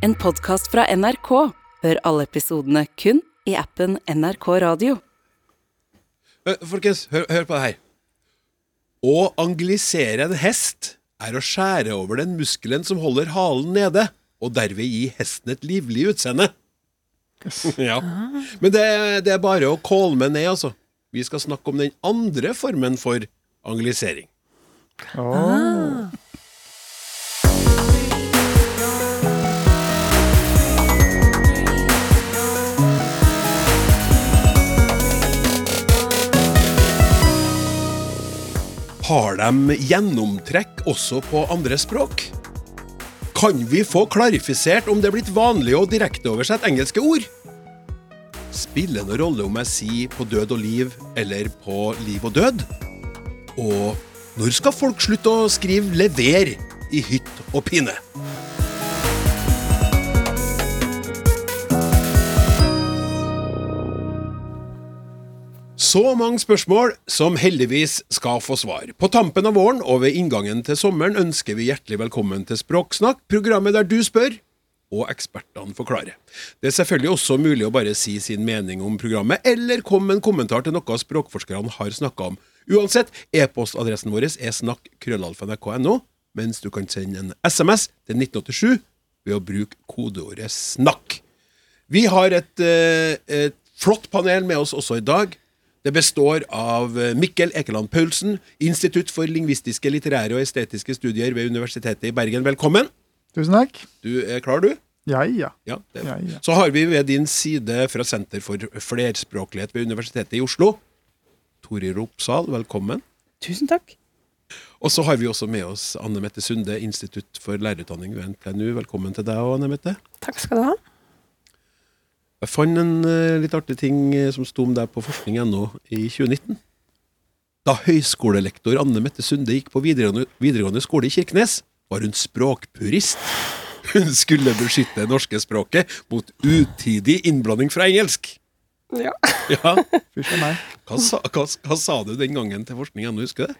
En podkast fra NRK. Hør alle episodene kun i appen NRK Radio. Folkens, hør, hør på det her. Å anglisere en hest er å skjære over den muskelen som holder halen nede, og derved gi hesten et livlig utseende. ja. Men det, det er bare å kålme ned, altså. Vi skal snakke om den andre formen for anglisering. Har de gjennomtrekk også på andre språk? Kan vi få klarifisert om det er blitt vanlig å direkteoversette engelske ord? Spiller noe rolle om jeg sier på død og liv eller på liv og død? Og når skal folk slutte å skrive 'lever' i hytt og pine? Så mange spørsmål som heldigvis skal få svar. På tampen av våren og ved inngangen til sommeren ønsker vi hjertelig velkommen til Språksnakk, programmet der du spør og ekspertene forklarer. Det er selvfølgelig også mulig å bare si sin mening om programmet, eller komme med en kommentar til noe språkforskerne har snakka om. Uansett, e-postadressen vår er snakk.krøllalfa.nrk.no, mens du kan sende en SMS til 1987 ved å bruke kodeordet 'snakk'. Vi har et, eh, et flott panel med oss også i dag. Det består av eh, Mikkel Ekeland Paulsen, Institutt for lingvistiske, litterære og estetiske studier ved Universitetet i Bergen. Velkommen. Tusen takk. Du er klar, du? Ja, ja. Ja, det. Ja, ja. Så har vi ved din side fra Senter for flerspråklighet ved Universitetet i Oslo, Tori Ropsal. Velkommen. Tusen takk. Og så har vi også med oss Anne Mette Sunde, Institutt for lærerutdanning ved NTNU. Velkommen til deg òg, Anne Mette. Takk skal du ha. Jeg fant en eh, litt artig ting eh, som sto om deg på forskning.no i 2019. Da høyskolelektor Anne Mette Sunde gikk på videregående, videregående skole i Kirkenes, var hun språkpurist. Hun skulle beskytte det norske språket mot utidig innblanding fra engelsk. Ja. Ja, hva sa, hva, hva sa du den gangen til forskning.no, husker du det?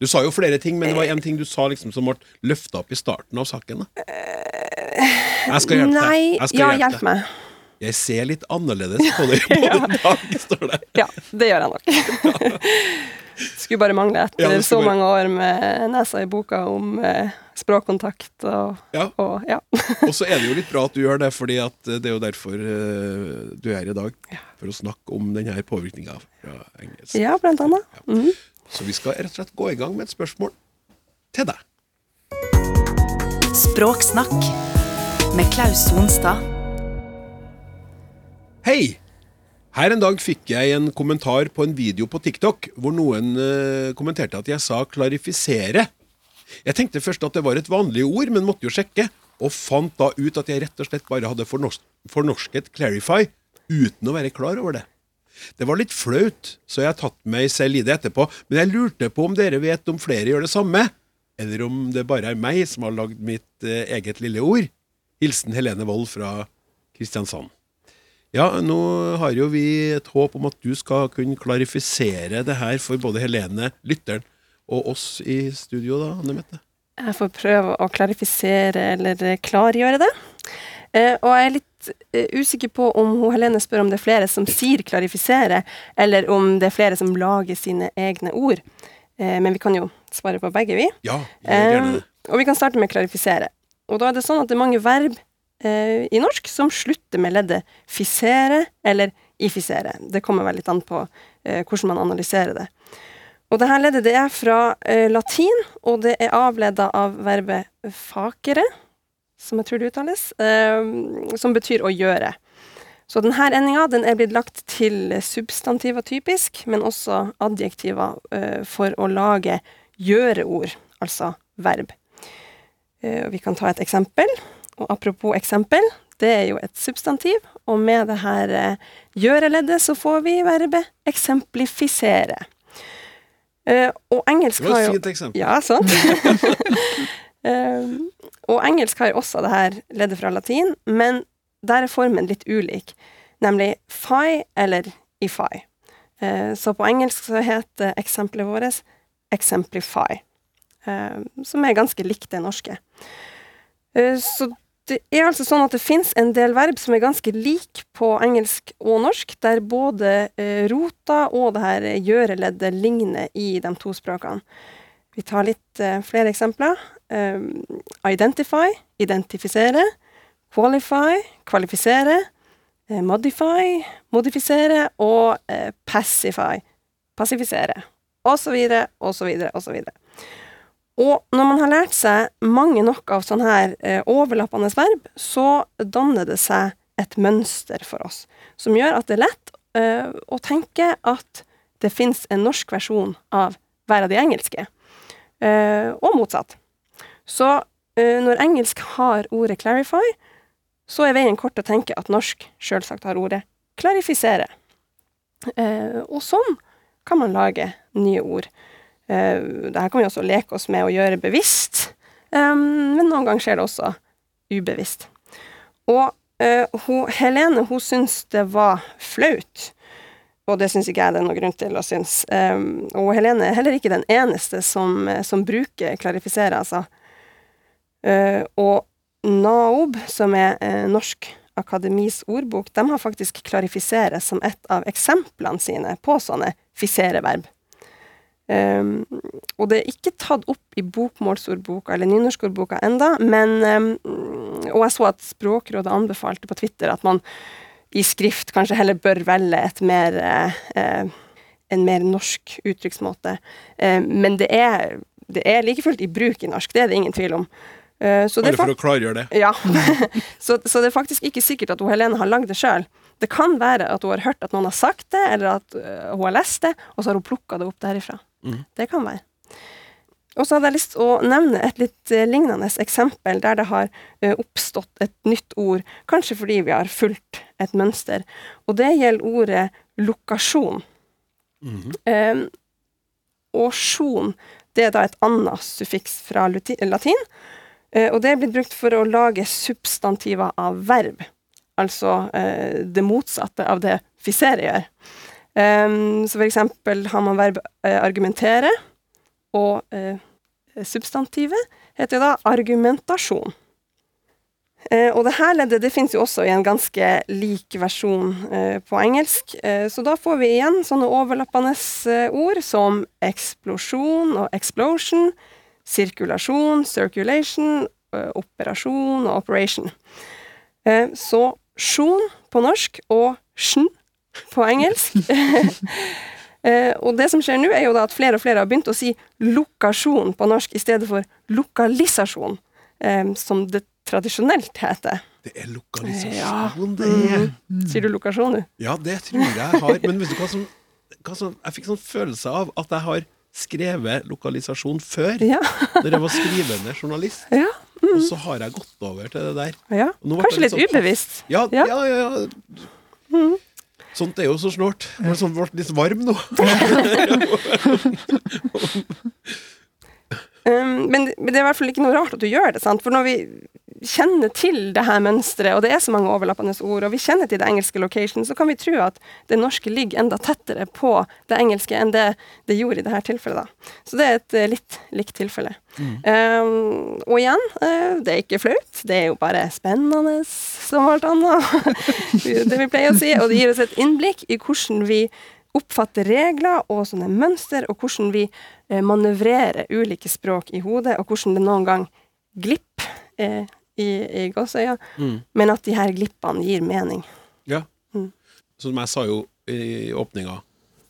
Du sa jo flere ting, men det var én ting du sa liksom som ble løfta opp i starten av saken. Da. Jeg skal hjelpe Nei, deg. Jeg skal ja, hjelpe hjelp deg. meg. Jeg ser litt annerledes på deg på i dag, står det. Ja, det gjør jeg nok. Skulle bare mangle etter Ja, så bare- mange år med nesa i boka om eh, språkkontakt og Ja. og ja. Og så er det jo litt bra at du gjør det, fordi det er jo derfor eh, du er her i dag. For å snakke om denne påvirkninga fra engelsk. ja, blant annet. Mhm. Så vi skal rett og slett gå i gang med et spørsmål til deg. Språksnakk med Klaus Sonstad. Hei! Her en dag fikk jeg en kommentar på en video på TikTok hvor noen eh, kommenterte at jeg sa 'klarifisere'. Jeg tenkte først at det var et vanlig ord, men måtte jo sjekke, og fant da ut at jeg rett og slett bare hadde fornors fornorsket 'clarify' uten å være klar over det. Det var litt flaut, så jeg har tatt meg selv i det etterpå, men jeg lurte på om dere vet om flere gjør det samme, eller om det bare er meg som har lagd mitt eh, eget lille ord. Hilsen Helene Wold fra Kristiansand. Ja, nå har jo vi et håp om at du skal kunne klarifisere det her for både Helene, lytteren, og oss i studio, da, Anne Mette. Jeg får prøve å klarifisere eller klargjøre det. Eh, og jeg er litt eh, usikker på om hun Helene spør om det er flere som sier 'klarifisere', eller om det er flere som lager sine egne ord. Eh, men vi kan jo svare på begge, vi. Ja, gjerne det. og vi kan starte med klarifisere. Og da er det sånn at det er mange verb eh, i norsk som slutter med leddet fisere eller ifisere. Det kommer vel litt an på eh, hvordan man analyserer det. Og det her leddet det er fra eh, latin, og det er avleda av verbet fakere, som jeg tror det uttales, eh, som betyr å gjøre. Så denne endinga den er blitt lagt til substantiver typisk, men også adjektiver eh, for å lage gjøreord, altså verb. Eh, vi kan ta et eksempel. Og apropos eksempel, det er jo et substantiv, og med det her eh, gjøreleddet så får vi verbet eksemplifisere. Eh, og engelsk Det var har et jo fint eksempel. Ja, sant? og engelsk har også det her leddet fra latin, men der er formen litt ulik, nemlig fi eller ify. Eh, så på engelsk så heter eksempelet vårt exemplify, som er ganske likt det norske. Eh, så det er altså sånn at det fins en del verb som er ganske lik på engelsk og norsk, der både eh, rota og det her gjøreleddet ligner i de to språkene. Vi tar litt eh, flere eksempler. Identify, identifisere. Qualify, kvalifisere. Eh, modify, modifisere. Og passify passifisere. Og så videre, og så videre, og så videre. Og når man har lært seg mange nok av sånne her eh, overlappende verb, så danner det seg et mønster for oss, som gjør at det er lett eh, å tenke at det fins en norsk versjon av hver av de engelske, eh, og motsatt. Så når engelsk har ordet 'clarify', så er veien kort å tenke at norsk sjølsagt har ordet 'klarifisere'. Og sånn kan man lage nye ord. Uh, det her kan vi også leke oss med å gjøre bevisst, men noen ganger skjer det også ubevisst. Og hun, Helene hun syns det var flaut, og det syns ikke jeg det er noen grunn til å synes. Og Helene er heller ikke den eneste som, som bruker klarifisere, altså. Og NAOB, som er Norsk Akademis ordbok, de har faktisk klarifisere som et av eksemplene sine på sånne fisereverb. Um, og det er ikke tatt opp i bokmålsordboka eller nynorskordboka enda, men um, Og jeg så at Språkrådet anbefalte på Twitter at man i skrift kanskje heller bør velge et mer uh, en mer norsk uttrykksmåte. Uh, men det er, det er like fullt i bruk i norsk, det er det ingen tvil om. Uh, Bare for å klargjøre det? Ja. så, så, det er faktisk ikke sikkert at Helene har lagd det sjøl. Det kan være at hun har hørt at noen har sagt det, eller at hun har lest det, og så har hun plukka det opp derifra. Mm. Det kan være. Og så hadde jeg lyst til å nevne et litt uh, lignende eksempel der det har uh, oppstått et nytt ord, kanskje fordi vi har fulgt et mønster. Og det gjelder ordet lokasjon. Mm -hmm. um, og sjon, det er da et annet suffiks fra latin. Uh, og det er blitt brukt for å lage substantiver av verb. Altså det motsatte av det fisere gjør. Um, så for eksempel har man verb uh, argumentere, og uh, substantivet heter da argumentasjon. Uh, og det her leddet det finnes jo også i en ganske lik versjon på engelsk, så da får vi igjen sånne overlappende ord som eksplosjon og explosion, sirkulasjon, circulation, operasjon og operation. så sjon på norsk og sjen på engelsk. eh, og det som skjer nå, er jo da at flere og flere har begynt å si lokasjon på norsk i stedet for lokalisasjon, eh, som det tradisjonelt heter. Det er lokalisasjon, ja. det er. Mm. Sier du lokasjon, du? Ja, det tror jeg jeg har. Men vet du hva som, hva som Jeg fikk sånn følelse av at jeg har skrevet lokalisasjon før. Ja. når jeg var skrivende journalist. Ja. Mm. Og så har jeg gått over til det der. Ja. Kanskje litt, sånn, ubevisst. Ja, ja, ja. ja. Mm. Sånt er jo så snålt. Jeg sånn ble litt varm nå. um, men, men, det er i hvert fall ikke noe rart at du gjør det. sant? For når vi kjenner til det her mønsteret, og det er så mange overlappende ord, og vi kjenner til det engelske location, så kan vi tro at det norske ligger enda tettere på det engelske enn det det gjorde i dette tilfellet. da. Så det er et uh, litt likt tilfelle. Mm. Um, og igjen, uh, det er ikke flaut, det er jo bare spennende som alt annet. det vi pleier å si, og det gir oss et innblikk i hvordan vi oppfatter regler og sånne mønster, og hvordan vi uh, manøvrerer ulike språk i hodet, og hvordan det noen gang glipper eh, i, i gåseøya, mm. men at de her glippene gir mening. Ja. Mm. Som jeg sa jo i åpninga,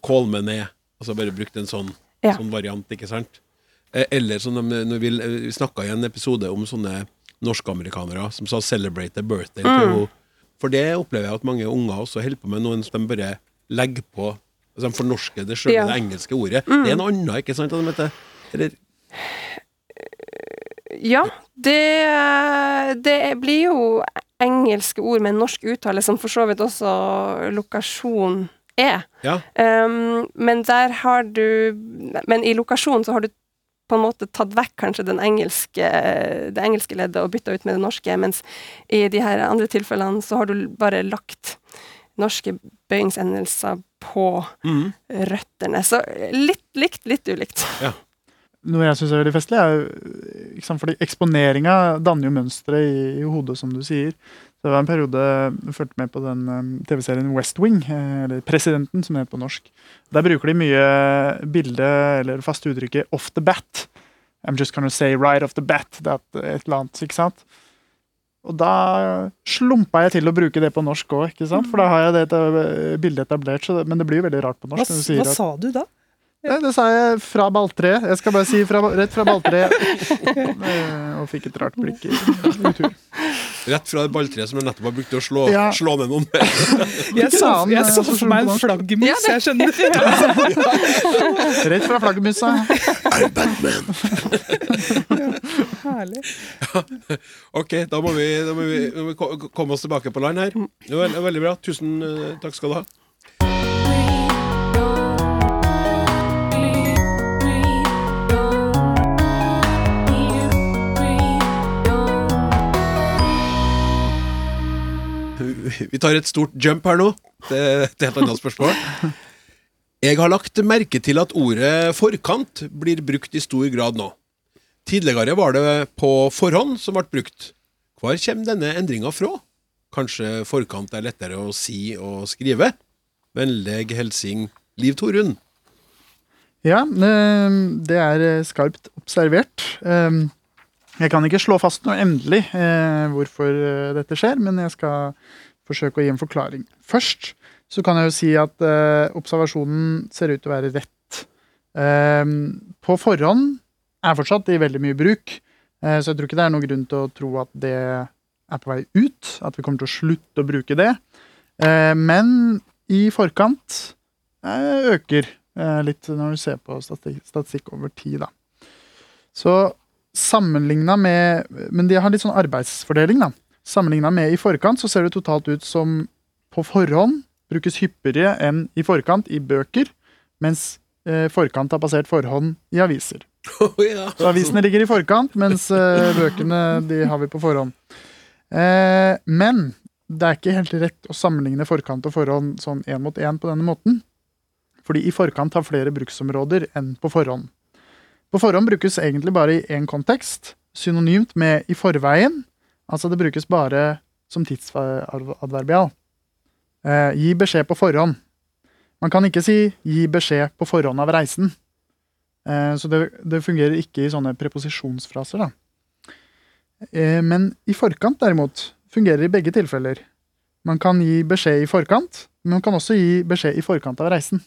kål meg ned. Altså bare brukt en sånn, ja. sånn variant, ikke sant? Eh, eller som de, når vi, vi snakka i en episode om sånne norskamerikanere som sa 'celebrate the birthday' mm. For det opplever jeg at mange unger også holder på med, noen som de bare legger på altså De fornorsker det sjøl, ja. det engelske ordet. Mm. Det er noe annet, ikke sant? Eller ja, det, det, blir jo engelske ord med norsk uttale, som for så vidt også lokasjon er. Ja. Um, men der har du Men i lokasjon så har du på en måte tatt vekk kanskje den engelske, det engelske leddet og bytta ut med det norske, mens i de her andre tilfellene så har du bare lagt norske bøyingsendelser på mm. røttene. Så litt likt, litt ulikt. Ja. noe jeg syns er veldig festlig, er fordi eksponeringa danner jo mønstre i, i hodet, som du sier. Det var en periode jeg fulgte med på den um, TV-serien West Wing, eh, eller Presidenten, som det heter på norsk. Der bruker de mye bilde, eller faste uttrykket 'off the bat'. I'm just gonna say right off the bat. Det er et eller annet, ikke sant? Og da slumpa jeg til å bruke det på norsk òg, for da har jeg det bildet etablert. Så det, men det blir jo veldig rart på norsk. Hva, du sier hva sa du da? Nei, det sa jeg fra balltreet. Jeg skal bare si fra, rett fra balltreet. Eh, Og fikk et rart blikk i. Rett fra det balltreet som jeg nettopp har brukt til å slå, Ja. slå ned noen med. Jeg sa, han, jeg så for meg en flaggermus, jeg skjønner. Rett fra flaggermusa. Herlig. Ok, da må vi, da må vi, da må vi komme oss tilbake på land her. Det var veldig, veldig bra. Tusen eh, takk skal du ha. Vi tar et stort jump her nå. Det er et annet spørsmål. Jeg har lagt merke til at ordet forkant blir brukt i stor grad nå. Tidligere var det på forhånd som ble brukt. Hvor kommer denne endringa fra? Kanskje forkant er lettere å si og skrive? Vennlig hilsing Liv Torunn. Ja, eh, det er eh, skarpt observert. Eh, Jeg kan ikke slå fast noe endelig hvorfor dette skjer, men jeg skal forsøke å gi en forklaring. Først så kan jeg jo si at eh, observasjonen ser ut til å være rett. Eh, På forhånd er fortsatt i veldig mye bruk, eh, så jeg tror ikke det er noen grunn til å tro at det er på vei ut, at vi kommer til å slutte å bruke det. Eh, Men i forkant eh, øker eh, litt når du ser på statistikk, statistikk over tid, da. Så sammenligna med Men de har litt sånn arbeidsfordeling, da. Sammenligna med i forkant så ser det totalt ut som på forhånd brukes hyppigere enn i forkant i bøker, mens eh, forkant har passert forhånd i aviser. ja. Så avisene ligger i forkant, mens eh, bøkene de har vi på forhånd. Eh, men det er ikke helt rett å sammenligne forkant og forhånd sånn én mot én på denne måten. Fordi i forkant har flere bruksområder enn på forhånd. På forhånd brukes egentlig bare i én kontekst, synonymt med i forveien. Altså det brukes bare som tidsadverbial. Eh, gi beskjed på forhånd. Man kan ikke si 'gi beskjed på forhånd av reisen'. Eh, Så det, det fungerer ikke i sånne preposisjonsfraser, da. Eh, Men i forkant, derimot, fungerer i begge tilfeller. Man kan gi beskjed i forkant, men man kan også gi beskjed i forkant av reisen.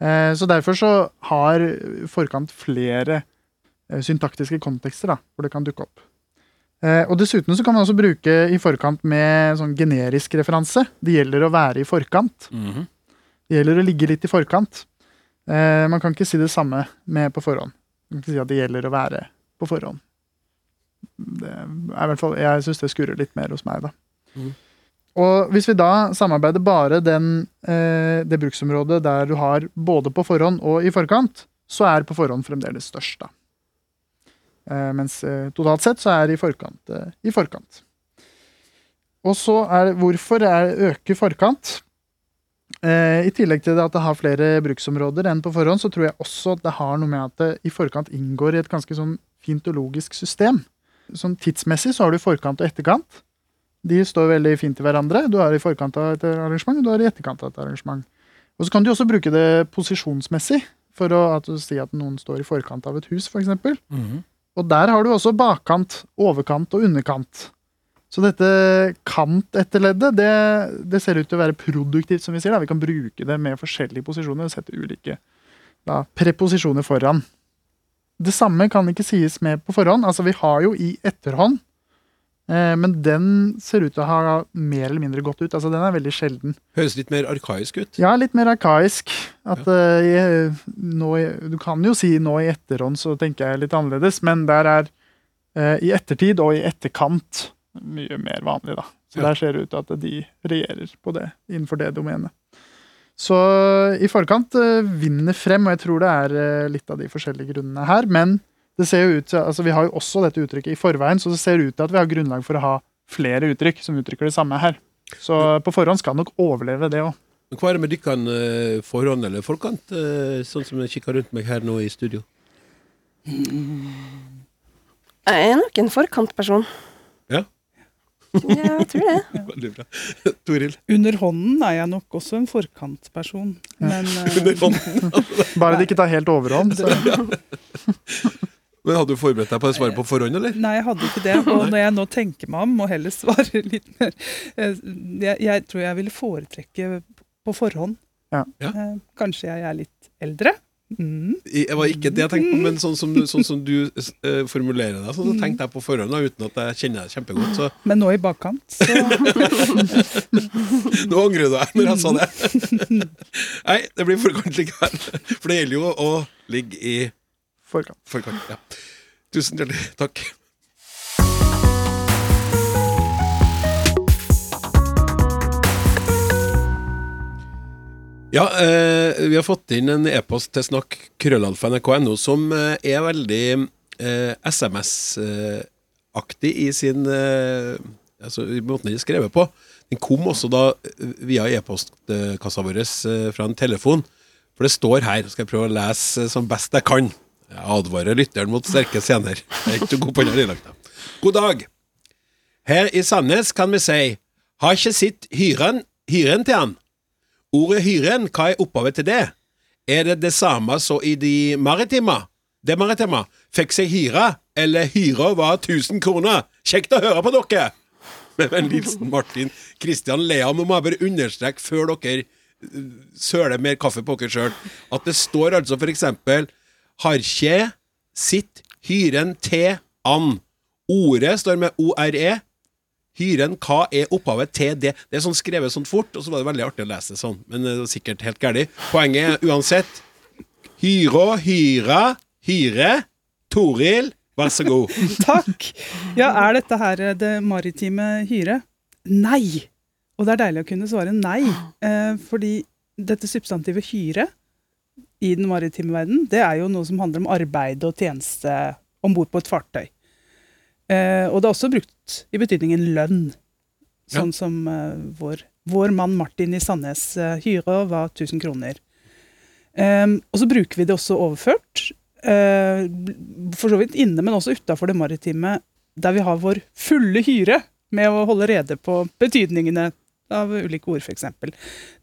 Eh, Så derfor så har forkant flere eh, syntaktiske kontekster da, hvor det kan dukke opp. Eh, Og dessuten så kan man også bruke i forkant med sånn generisk referanse. Det gjelder å være i forkant. Mhm. Det gjelder å ligge litt i forkant. Eh, man kan ikke si det samme med på forhånd. Man kan ikke si at det gjelder å være på forhånd. Det er i hvert fall, Jeg syns det skurrer litt mer hos meg, da. Mm. Og hvis vi da samarbeider bare den, eh, det bruksområdet der du har både på forhånd og i forkant, så er på forhånd fremdeles størst, da. Eh, mens eh, totalt sett så er i forkant eh, i forkant. Og så er det hvorfor er øker forkant? I tillegg til at det har flere bruksområder enn på forhånd, så tror jeg også at det har noe med at det i forkant inngår i et ganske sånn fint og logisk system. Sånn tidsmessig så har du forkant og etterkant. De står veldig fint til hverandre. Du er i forkant av et arrangement, og du er i etterkant av et arrangement. Og så kan du også bruke det posisjonsmessig, for å at sier at noen står i forkant av et hus, f.eks. Mhm. Og der har du også bakkant, overkant og underkant. Så dette kant-etterleddet, det, det ser ut til å være produktivt, som vi sier. Da. Vi kan bruke det med forskjellige posisjoner og sette ulike da, preposisjoner foran. Det samme kan ikke sies med på forhånd. Altså, vi har jo i etterhånd, men den ser ut til å ha mer eller mindre gått ut. Altså, den er veldig sjelden. Høres litt mer arkaisk ut. Ja, litt mer arkaisk. At ja. uh, nå, Du kan jo si nå i etterhånd, så tenker jeg litt annerledes, men der er uh, i ettertid og i etterkant mye mer vanlig, da. Så Ja. der ser det ut til at de regjerer på det, innenfor det domenet. Så i forkant uh, vinner frem, og jeg tror det er eh, litt av de forskjellige grunnene her. Men det ser jo ut til, altså vi har jo også dette uttrykket i forveien, så det ser ut til at vi har grunnlag for å ha flere uttrykk som uttrykker det samme her. Så på forhånd skal nok overleve det òg. Men Hva er det med dykkene eh, forhånd eller forkant, eh, sånn som jeg kikker rundt meg her nå i studio? Jeg er nok en forkantperson. Ja. Ja, jeg tror det. Veldig bra. Toril? Under hånden er jeg nok også en forkantperson. Men eh, Under hånden. Bare det ikke tar helt overhånd. Så. Men Hadde du forberedt deg på det svaret på forhånd, eller? Nei, jeg hadde ikke det. Og når jeg nå tenker meg om, må heller svare litt mer eh, Jeg, jeg tror jeg ville foretrekke på forhånd. Ja. Ja. Eh, Kanskje jeg er litt eldre. Mm. Det var ikke det jeg tenkte på, men sånn som, du- sånn som du eh, formulerer deg, sånn, så tenkte jeg på forhånd, uten at jeg kjenner deg kjempegodt. Så Men nå i bakkant, så nå angrer du deg når jeg sa det. Nei, det blir forkant likevel. For det gjelder jo å ligge i Forkant. forkant. Ja. Tusen hjertelig takk. Ja, eh, vi har fått inn en e-post til snakk krøllalfa.nrk.no som eh, er veldig eh, SMS-aktig i sin eh, Altså i måten den er skrevet på. Den kom også da eh, via e-postkassa vår eh, fra en telefon. For det står her, skal jeg prøve å lese som best jeg kan. Jeg advarer lytteren mot sterke scener. Jeg er ikke god på den dialekten. God dag. Her i Sandnes kan vi si Har ikke sett hyren, hyren til han. Ordet hyren, hva er opphavet til det? Er det det samme som i de maritima? Det maritima fikk seg hyre, eller hyra var 1000 kroner. Kjekt å høre på dere! Med vennlig hilsen Martin Kristian Lea. Nå må jeg bare understreke før dere eh, søler mer kaffe på dere sjøl, at det står altså for eksempel har ikke sitt hyren til an. Ordet står med ORE. Hyren, hva er opphavet til det? Det er sånn skrevet sånn fort, og så var det veldig artig å lese det sånn, men det var sikkert helt galt. Poenget er uansett Hyra, hyra, hyre. Toril, vær så god. Takk! Ja, er dette her eh, det maritime hyre? Nei! Og det er deilig å kunne svare nei, eh, fordi dette substantivet hyre i den maritime verden, det er jo noe som handler om arbeid og tjeneste om bord på et fartøy. Eh, og det er også brukt i betydningen lønn, sånn som eh, vår, vår mann Martin i Sandnes eh, hyre var 1000 kroner. Eh, og så bruker vi det også overført, eh, for så vidt inne, men også utafor det maritime, der vi har vår fulle hyre med å holde rede på betydningene av ulike ord, f.eks.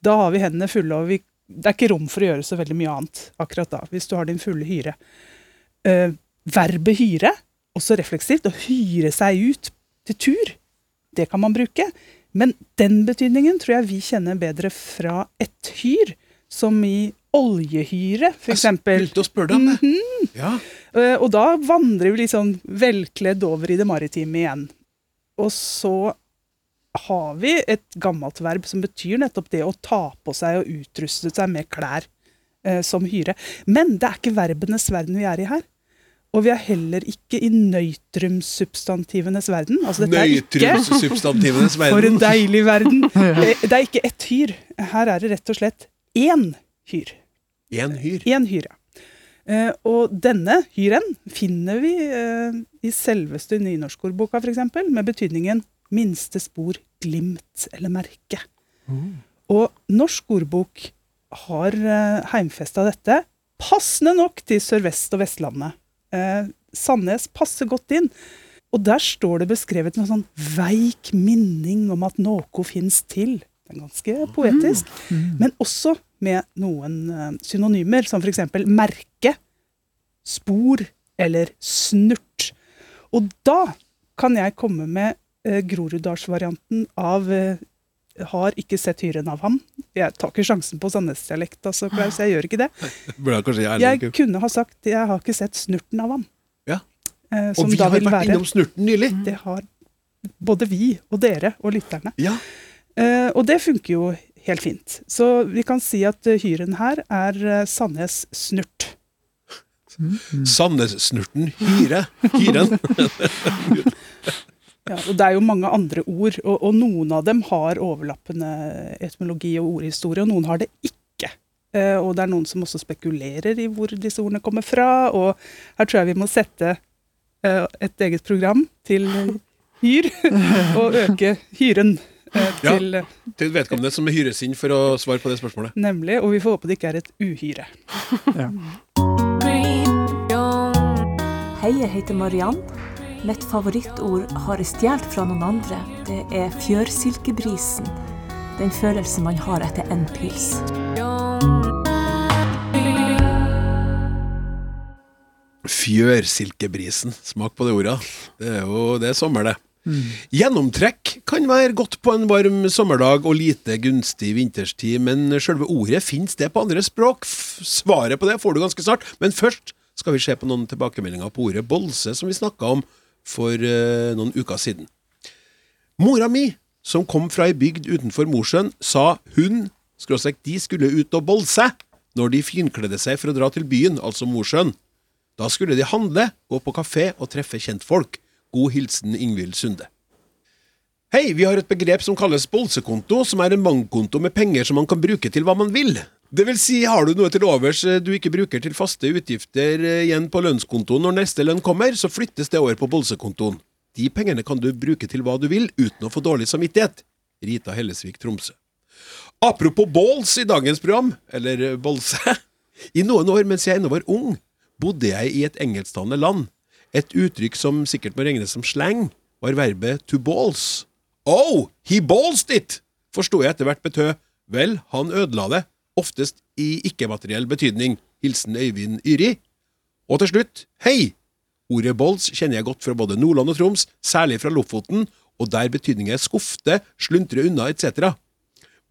Da har vi hendene fulle, og vi, det er ikke rom for å gjøre så veldig mye annet akkurat da, hvis du har din fulle hyre. Uh, verbet hyre, også refleksivt, å hyre seg ut til tur, det kan man bruke. Men den betydningen tror jeg vi kjenner bedre fra et hyr, som i oljehyre, f.eks. Begynte å spørre deg om det. Mhm. Ja. uh, Og da vandrer vi litt sånn velkledd over i det maritime igjen. Og så har vi et gammelt verb som betyr nettopp det å ta på seg og utruste seg med klær eh, som hyre. Men det er ikke verbenes verden vi er i her. Og vi er heller ikke i nøytrumsubstantivenes verden. Altså dette verden! For en deilig verden! Eh, Det er ikke ett hyr. Her er det rett og slett én hyr. En hyr. En hyr, ja. og denne hyren finner vi eh, i selveste nynorskordboka, f.eks., med betydningen minste spor, glimt eller merke. Og norsk ordbok har eh, heimfesta dette, passende nok til Sørvest- og Vestlandet. Eh, Sandnes passer godt inn. Og der står det beskrevet en sånn veik minning om at noe fins til. Det er ganske poetisk. Men også med noen eh, synonymer, som f.eks. merke, spor eller snurt. Og da kan jeg komme med eh, Groruddalsvarianten av eh, har ikke sett hyren av ham. Jeg tar ikke sjansen på Sandnes-dialekt, altså, Klaus. Jeg gjør ikke det. Jeg Jeg kunne ha sagt jeg har ikke sett snurten av ham. Ja. Eh, Og vi har vært være innom snurten nylig. Det har både vi og dere og lytterne. Ja. Eh, og det funker jo helt fint. Så vi kan si at eh, hyren her er eh, Sandnes snurt. Sandnes-snurten hyre. Hyren. Ja, og det er jo mange andre ord, og, og noen av dem har overlappende etymologi og ordhistorie, og noen har det ikke. Eh, og det er noen som også spekulerer i hvor disse ordene kommer fra, og her tror jeg vi må sette eh, et eget program til hyr, og øke hyren eh, til ja, Til vedkommende som hyres inn for å svare på det spørsmålet. nemlig, og vi får håpe det ikke er et uhyre. Ja. Hei, jeg heter Mariann. Mitt favorittord har jeg stjålet fra noen andre. Det er fjørsilkebrisen. Den følelsen man har etter en pils. Fjørsilkebrisen. Smak på det ordet. Det er jo det er sommer, det. Gjennomtrekk kan være godt på en varm sommerdag og lite gunstig vinterstid, men selve ordet finnes det på andre språk? Svaret på det får du ganske snart, men først skal vi se på noen tilbakemeldinger på ordet bolse, som vi snakka om for eh, noen uker siden. Mora mi, som kom fra ei bygd utenfor Mosjøen, sa hun, de skulle ut og bolse når de finkledde seg for å dra til byen, altså Mosjøen. Da skulle de handle, gå på kafé og treffe kjentfolk. God hilsen Ingvild Sunde. Hei, vi har et begrep som kalles bolsekonto, som er en bankkonto med penger som man kan bruke til hva man vil. Det vil si, har du noe til overs eh, du ikke bruker til faste utgifter eh, igjen på lønnskontoen når neste lønn kommer, så flyttes det over på bolsekontoen. De pengene kan du bruke til hva du vil, uten å få dårlig samvittighet. Rita Hellesvik, Tromsø. Apropos balls i dagens program, eller eh, bolse. I noen år mens jeg ennå var ung, bodde jeg i et engelsktalende land. Et uttrykk som sikkert må regnes som slang, var verbet to balls. Oh, he ballsed it! Forsto jeg etter hvert betød vel, han ødela det, oftest i ikke-materiell betydning. Hilsen Øyvind Yri. Og til slutt, hei! Ordet balls kjenner jeg godt fra både Nordland og Troms, særlig fra Lofoten, og der betydningen er skufte, sluntre unna etc.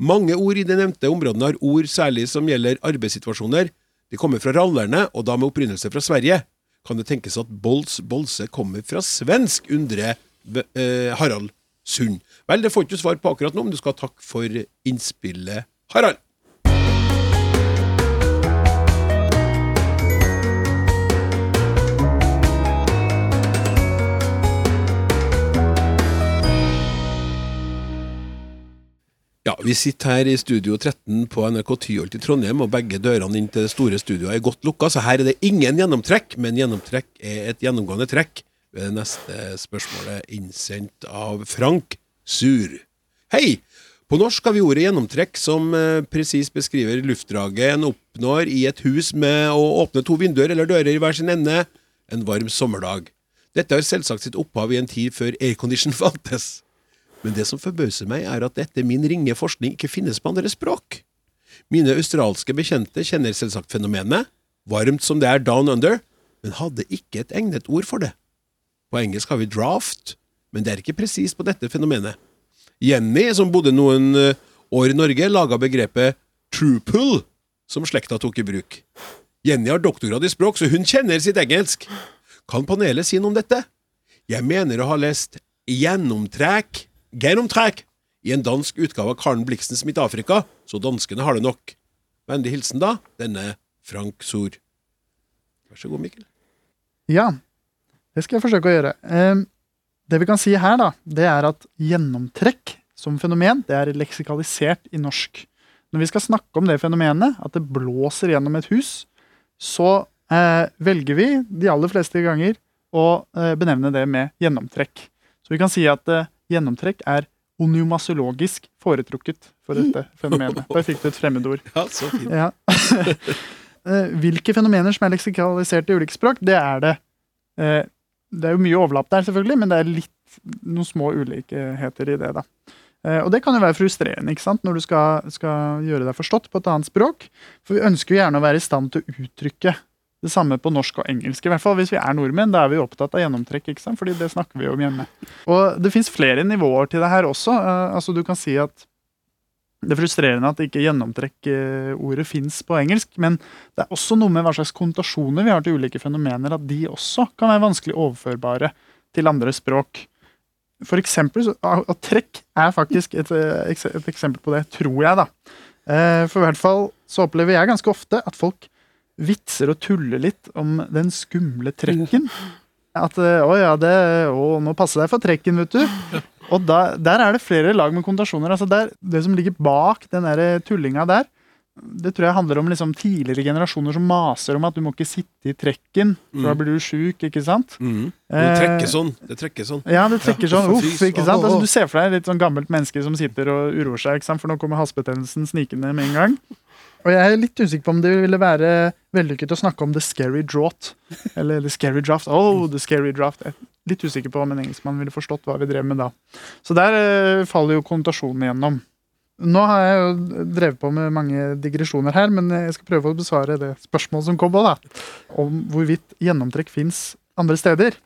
Mange ord i de nevnte områdene har ord særlig som gjelder arbeidssituasjoner. De kommer fra rallerne, og da med opprinnelse fra Sverige. Kan det tenkes at bols, bolse kommer fra svensk, undrer eh, Harald Sund. Vel, det får ikke svar på akkurat nå, men du skal ha takk for innspillet, Harald. Ja, Vi sitter her i Studio 13 på NRK Tyholt i Trondheim, og begge dørene inn til det store studioet er godt lukka, så her er det ingen gjennomtrekk, men gjennomtrekk er et gjennomgående trekk ved det neste spørsmålet innsendt av Frank Sur. Hei! På norsk har vi ordet gjennomtrekk, som eh, presis beskriver luftdraget en oppnår i et hus med å åpne to vinduer eller dører i hver sin ende en varm sommerdag. Dette har selvsagt sitt opphav i en tid før aircondition fantes. Men det som forbauser meg, er at dette min ringe forskning ikke finnes på andre språk. Mine australske bekjente kjenner selvsagt fenomenet, varmt som det er down under, men hadde ikke et egnet ord for det. På engelsk har vi draft, men det er ikke presist på dette fenomenet. Jenny, som bodde noen eh, år i Norge, laga begrepet truple, som slekta tok i bruk. Jenny har doktorgrad i språk, så hun kjenner sitt engelsk. Kan panelet si noe om dette? Jeg mener å ha lest gjennomtrekk, gjennomtrekk, i en dansk utgave av Karen Bliksens Midt-Afrika, så danskene har det nok. Vennlig hilsen, da, denne Frank Sor. Vær så god, Mikkel. Ja, det skal jeg forsøke å gjøre. Eh, Det vi kan si her, da, det er at gjennomtrekk som fenomen, det er leksikalisert i norsk. Når vi skal snakke om det fenomenet, at det blåser gjennom et hus, så eh, velger vi de aller fleste ganger å eh, benevne det med gjennomtrekk. Så vi kan si at eh, gjennomtrekk er onomasologisk foretrukket for dette fenomenet. Der fikk du et fremmedord. Ja, så fint. Ja. Eh, Hvilke fenomener som er leksikalisert i ulike språk, det er det. Eh, Det er jo mye overlapp der, selvfølgelig, men det er litt noen små ulikheter i det. da. Eh, Og det kan jo være frustrerende ikke sant? når du skal, skal gjøre deg forstått på et annet språk. For vi ønsker jo gjerne å være i stand til å uttrykke det samme på norsk og engelsk. I hvert fall hvis vi er nordmenn, da er vi opptatt av gjennomtrekk, ikke sant? fordi det snakker vi om hjemme. Og det fins flere nivåer til det her også. Uh, altså Du kan si at det er frustrerende at ikke gjennomtrekk-ordet fins på engelsk, men det er også noe med hva slags konnotasjoner vi har til ulike fenomener, at de også kan være vanskelig overførbare til andre språk. For eksempel, så- og trekk er faktisk et, eh, et eksempel på det, tror jeg, da. Eh, For i hvert fall så opplever jeg ganske ofte at folk vitser og tuller litt om den skumle trekken. At eh, å ja, det, å, nå passer deg for trekken, vet du. Og da, der er det flere lag med konnotasjoner. Altså der, det som ligger bak den der tullinga der, det tror jeg handler om liksom tidligere generasjoner som maser om at du må ikke sitte i trekken, for da Mm. blir du sjuk, ikke sant? Mm. Det Eh, trekker sånn. Det trekker sånn. Ja, det trekker sånn. Uff, ikke sant? Altså, du ser for deg et litt sånn gammelt menneske som sitter og uroer seg, ikke sant? for nå kommer halsbetennelsen snikende med en gang. Og jeg er litt usikker på om det ville være vellykket å snakke om the scary draught. Eller the scary draft. Oh, the scary draft. Jeg er litt usikker på om en engelskmann ville forstått hva vi drev med da. Så der eh, faller jo konnotasjonen igjennom. Nå har jeg jo drevet på med mange digresjoner her, men jeg skal prøve å besvare det spørsmålet som kom på, da. Om hvorvidt gjennomtrekk fins andre steder.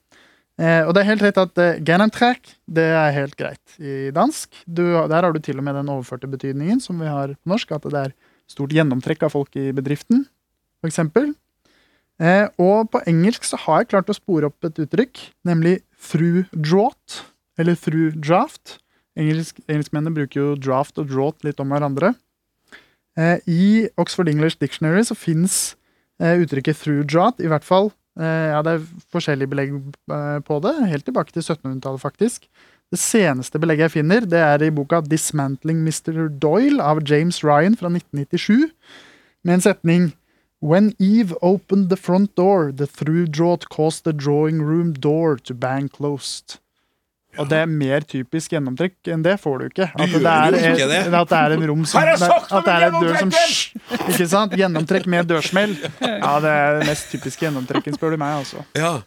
Eh, og det er helt rett at eh, gjennomtrekk, det er helt greit i dansk. Du, der har du til og med den overførte betydningen som vi har på norsk, at det er stort gjennomtrekk av folk i bedriften, f.eks. Eh, og på engelsk så har jeg klart å spore opp et uttrykk, nemlig through draught, eller through draft. Engelsk, engelskmennene bruker jo draft og draught litt om hverandre. Eh, I Oxford English Dictionary så fins eh, uttrykket through draught, i hvert fall eh, ja, Det er forskjellige belegg eh, på det, helt tilbake til 1700-tallet, faktisk. Det seneste belegget jeg finner, det er i boka 'Dismantling Mr. Doyle' av James Ryan fra 1997, med en setning When Eve opened the front door, the through draught caused the drawing room door to bang closed. Og det er mer typisk gjennomtrekk enn det får du ikke. At Du det er, ikke det. At det er en rom som At det er en dør som! Ikke sant? Gjennomtrekk med dørsmell. Ja, det er det mest typiske gjennomtrekken, spør du meg. altså. Ja.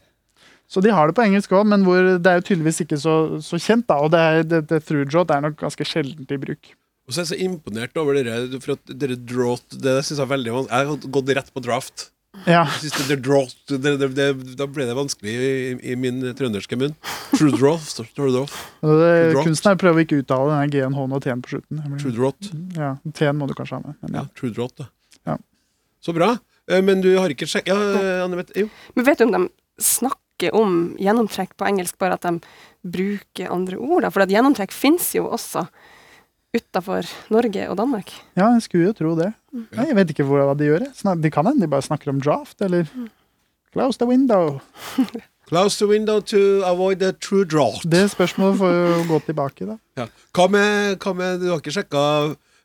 Så de har det på engelsk òg, men hvor det er jo tydeligvis ikke så, så kjent. da, Og det, er, det, det through draught er nok ganske sjeldent i bruk. Og så er jeg så imponert over dere, for at dere draught Det synes jeg er veldig vanskelig. Jeg har gått rett på draft. Ja, det, det draught, det, det, det, Da ble det vanskelig i, i min trønderske munn. True draft. True draft. og det, Draught. Kunsten er å prøve å ikke uttale denne G-en, H-en og T-en på slutten. True draft. Ja, T-en må du kanskje ha med. Men Ja, ja. true draft, da. Ja. Så bra. Eh, Men du har ikke sjekka Ja. Men vet du om de snakker om gjennomtrekk på engelsk, bare at de bruker andre ord? da? For at gjennomtrekk fins jo også utafor Norge og Danmark. ja, jeg skulle jo tro det. Nei, jeg vet ikke hva de gjør. De kan hende de bare snakker om draft, eller Close the window. Close the window to avoid a true draft. Det spørsmålet får jo gå tilbake, da. Ja. Hva, med, hva med Du har ikke sjekka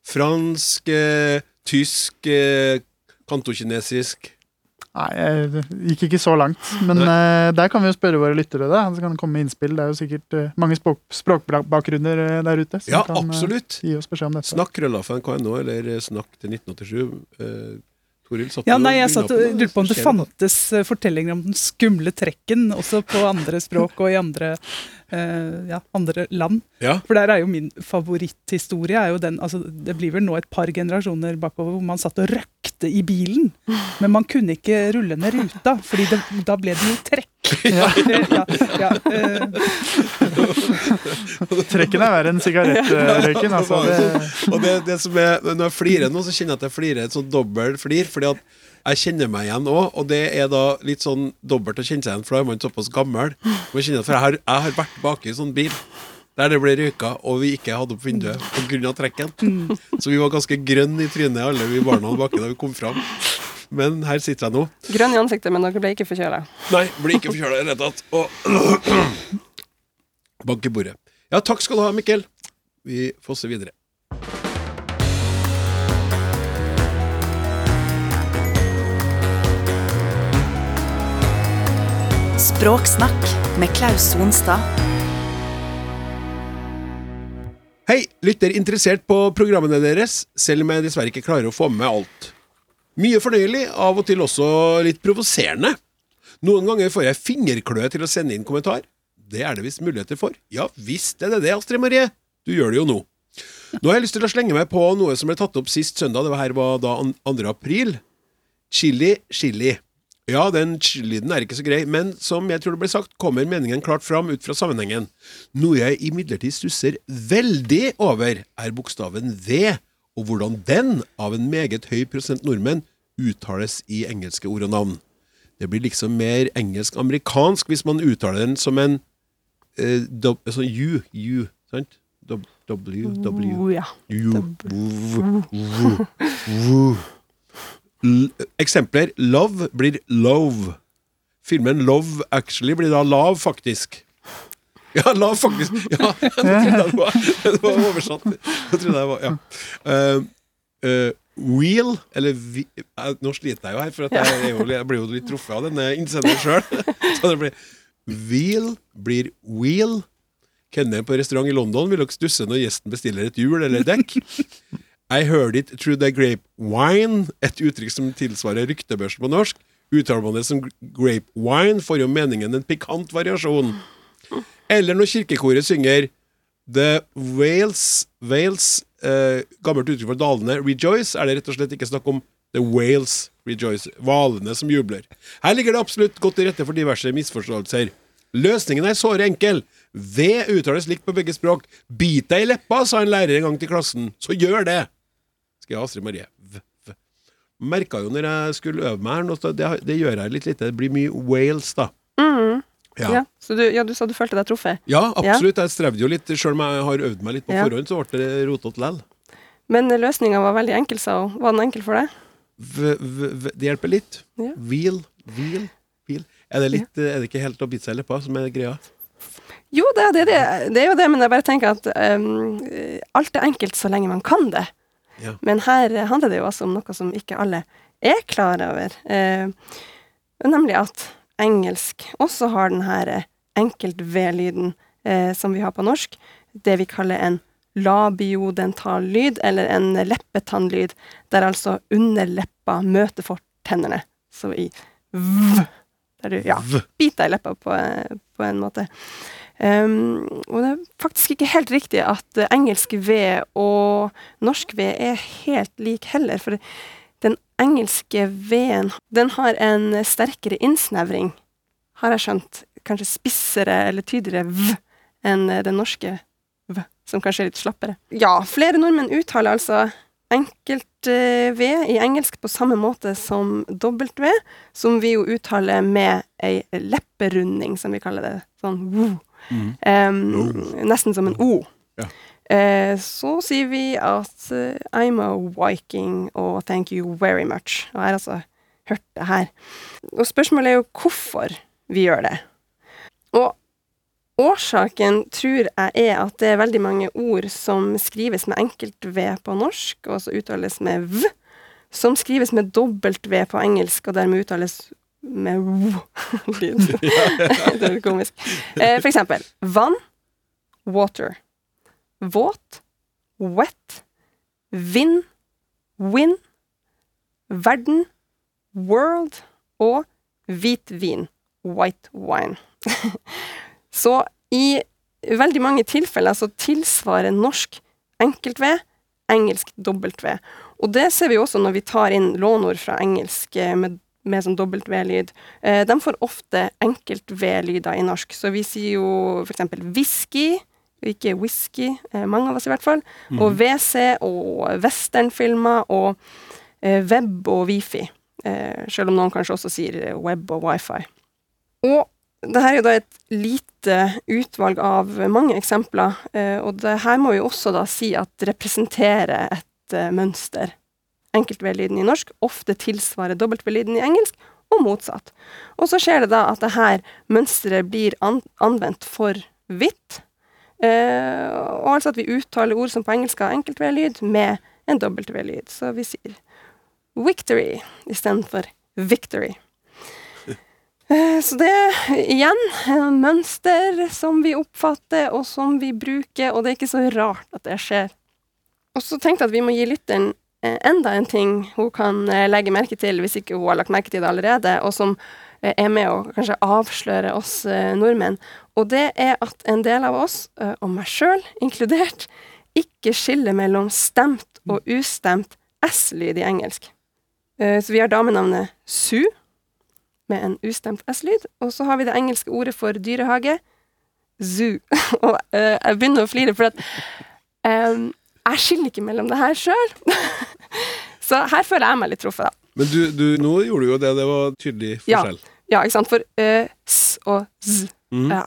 fransk, eh, tysk, eh, kantokinesisk Nei, jeg gikk ikke så langt. Men uh, der kan vi jo spørre våre lyttere, da. Så kan det komme med innspill. Det er jo sikkert uh, mange språk, språkbakgrunner eh, der ute. som Ja, kan, absolutt. Uh, gi oss beskjed om dette. Snakk krøllaffen.no, eller snakk til 1987. Eh, Toril satt Ja, nei, jeg satt og på lurte på om det fantes fortellinger om den skumle trekken også på andre språk og i andre, eh, ja, andre land. Ja. For der er jo min favoritthistorie er jo den, altså Det blir vel nå et par generasjoner bakover hvor man satt og røkte i bilen. Men man kunne ikke rulle ned ruta, fordi det, da ble det jo trekk. Ja, ja, ja, eh, Trekken er verre enn sigarettrøyken. Altså, Det. Og det, det som er, når jeg flirer nå, så kjenner jeg at jeg flirer et sånn dobbelt flir. Fordi at jeg kjenner meg igjen òg, og det er da litt sånn dobbelt å kjenne seg igjen, for da er man såpass gammel. Og jeg for jeg har, jeg har vært baki sånn bil der det ble røyka, og vi ikke hadde opp vinduet pga. trekken. Så vi var ganske grønne i trynet, alle vi barna baki da vi kom fram. Men her sitter jeg nå. Grønn i ansiktet, men dere ble ikke forkjøla. Nei, ble ikke forkjøla i det hele tatt. Og Bank i bordet. Ja, takk skal du ha, Mikkel. Vi fosser videre. Språksnakk med Klaus Sonstad. Hei, lytter interessert på programmene deres, selv om jeg dessverre ikke klarer å få med alt. Mye fornøyelig, av og til også litt provoserende. Noen ganger får jeg fingerkløe til å sende inn kommentar. Det er det visst muligheter for. Ja visst er det det, Astrid Marie. Du gjør det jo nå. Nå har jeg lyst til å slenge meg på noe som ble tatt opp sist søndag. Det var her var da 2. april. Chili, chili. Ja, den lyden er ikke så grei, men som jeg tror det ble sagt, kommer meningen klart fram ut fra sammenhengen. Noe jeg imidlertid stusser veldig over, er bokstaven V, og hvordan den, av en meget høy prosent nordmenn, uttales i engelske ord og navn. Det blir liksom mer engelsk-amerikansk hvis man uttaler den som en eh, sånn U, U, sant? W, W. U, ja. Jo. Vu, vu, vu. L eksempler. Love blir love. Filmen Love Actually blir da lav, faktisk. Ja, lav, faktisk. Ja, det trodde jeg det var, det var oversatt. Det trodde jeg var, ja. Uh, uh, wheel, eller vi, eh, Nå sliter jeg jo her, for jeg, jo, jeg blir jo litt truffet av denne innsenderen sjøl. Det Wheel blir wheel. Kelneren på restaurant i London vil nok stusse når gjesten bestiller et hjul eller et dekk. I heard it through the grape wine, et uttrykk som tilsvarer ryktebørsen på norsk. Uttaler man det som grape wine, får jo meningen en pikant variasjon. Eller når kirkekoret synger The Wales, Wales eh, Gammelt uttrykk for dalene rejoice, er det rett og slett ikke snakk om The Wales rejoice. Hvalene som jubler. Her ligger det absolutt godt til rette for diverse misforståelser. Løsningen er såre enkel. V uttales likt på begge språk. Bit deg i leppa, sa en lærer en gang til klassen. Så gjør det! Jeg Astrid Marie. V, v. Merka jo når jeg skulle øve meg her, det, det gjør jeg litt lite. Det blir mye Wales, da. Mm. Ja. Ja. Så du, ja, du sa du følte deg truffet. Ja, absolutt. Jeg strevde jo litt. Selv om jeg har øvd meg litt på Ja. forhånd, så ble det rotete lell. Men løsninga var veldig enkel, sa hun. Var den enkel for deg? V, det hjelper litt. Ja. Wheel, wheel, wheel. Er det, litt, er det ikke helt å bite seg i leppa som er greia? Jo, det, er det, det, det er jo det, men jeg bare tenker at um, alt er enkelt så lenge man kan det. Ja. Men her handler det jo altså om noe som ikke alle er klar over. Eh, nemlig at engelsk også har den her enkelt-V-lyden eh, som vi har på norsk. Det vi kaller en labiodental lyd, eller en leppetannlyd, der altså underleppa møter fortennene. Så i v, der du ja, biter i leppa på, på en måte. Um, og det er faktisk ikke helt riktig at eh, engelsk V og norsk V er helt lik heller, for den engelske V-en den har en sterkere innsnevring, har jeg skjønt. Kanskje spissere eller tydeligere V enn eh, den norske V, som kanskje er litt slappere. Ja, flere nordmenn uttaler altså enkelt eh, V i engelsk på samme måte som dobbelt V, som vi jo uttaler med ei lepperunding, som vi kaller det. Sånn woo. Um, nesten som en O. Ja. Uh, så sier vi at uh, I'm a Viking og thank you very much. Og jeg har altså hørt det her. Og spørsmålet er jo hvorfor vi gjør det. Og årsaken tror jeg er at det er veldig mange ord som skrives med enkelt V på norsk, og så uttales med V, som skrives med dobbelt V på engelsk, og dermed uttales med V-lyd. det er litt komisk. Eh, for eksempel vann, water. Våt, wet. Vind, win. Verden, world. Og hvitvin, white wine. så i veldig mange tilfeller så tilsvarer norsk enkelt-V engelsk dobbelt-V. Og det ser vi også når vi tar inn lånord fra engelsk eh, med, med sånn dobbelt-V-lyd. Eh, de får ofte enkelt-V-lyder i norsk. Så vi sier jo for eksempel whisky, ikke whisky, eh, mange av oss i hvert fall. Og WC og westernfilmer og eh, web og wifi. Eh, selv om noen kanskje også sier eh, web og wifi. Og det her er jo da et lite utvalg av mange eksempler, eh, og det her må vi også da si at representerer et mønster. Enkeltvedlyden i norsk ofte tilsvarer dobbeltvedlyden i engelsk, og motsatt. Og så skjer det da at det her mønsteret blir an anvendt for hvitt. eh, og altså at vi uttaler ord som på engelsk har enkeltvedlyd med en dobbeltvedlyd. Så vi sier victory istedenfor victory. Eh, Så det igjen en mønster som vi oppfatter, og som vi bruker, og det er ikke så rart at det skjer. Og så tenkte jeg at vi må gi lytteren enda en ting hun kan eh, legge merke til, hvis ikke hun har lagt merke til det allerede, og som eh, er med å kanskje avsløre oss eh, nordmenn. Og det er at en del av oss, eh, og meg sjøl inkludert, ikke skiller mellom stemt og ustemt S-lyd i engelsk. Eh, Så vi har damenavnet Sue med en ustemt S-lyd. Og så har vi det engelske ordet for dyrehage, zoo. og eh, jeg begynner å flire, for at em, jeg skiller ikke mellom det her sjøl. så her føler jeg meg litt truffet, da. Men du, du, nå gjorde du jo det. Det var tydelig forskjell. Ja, ikke sant? For ø, s og z Mm. ja.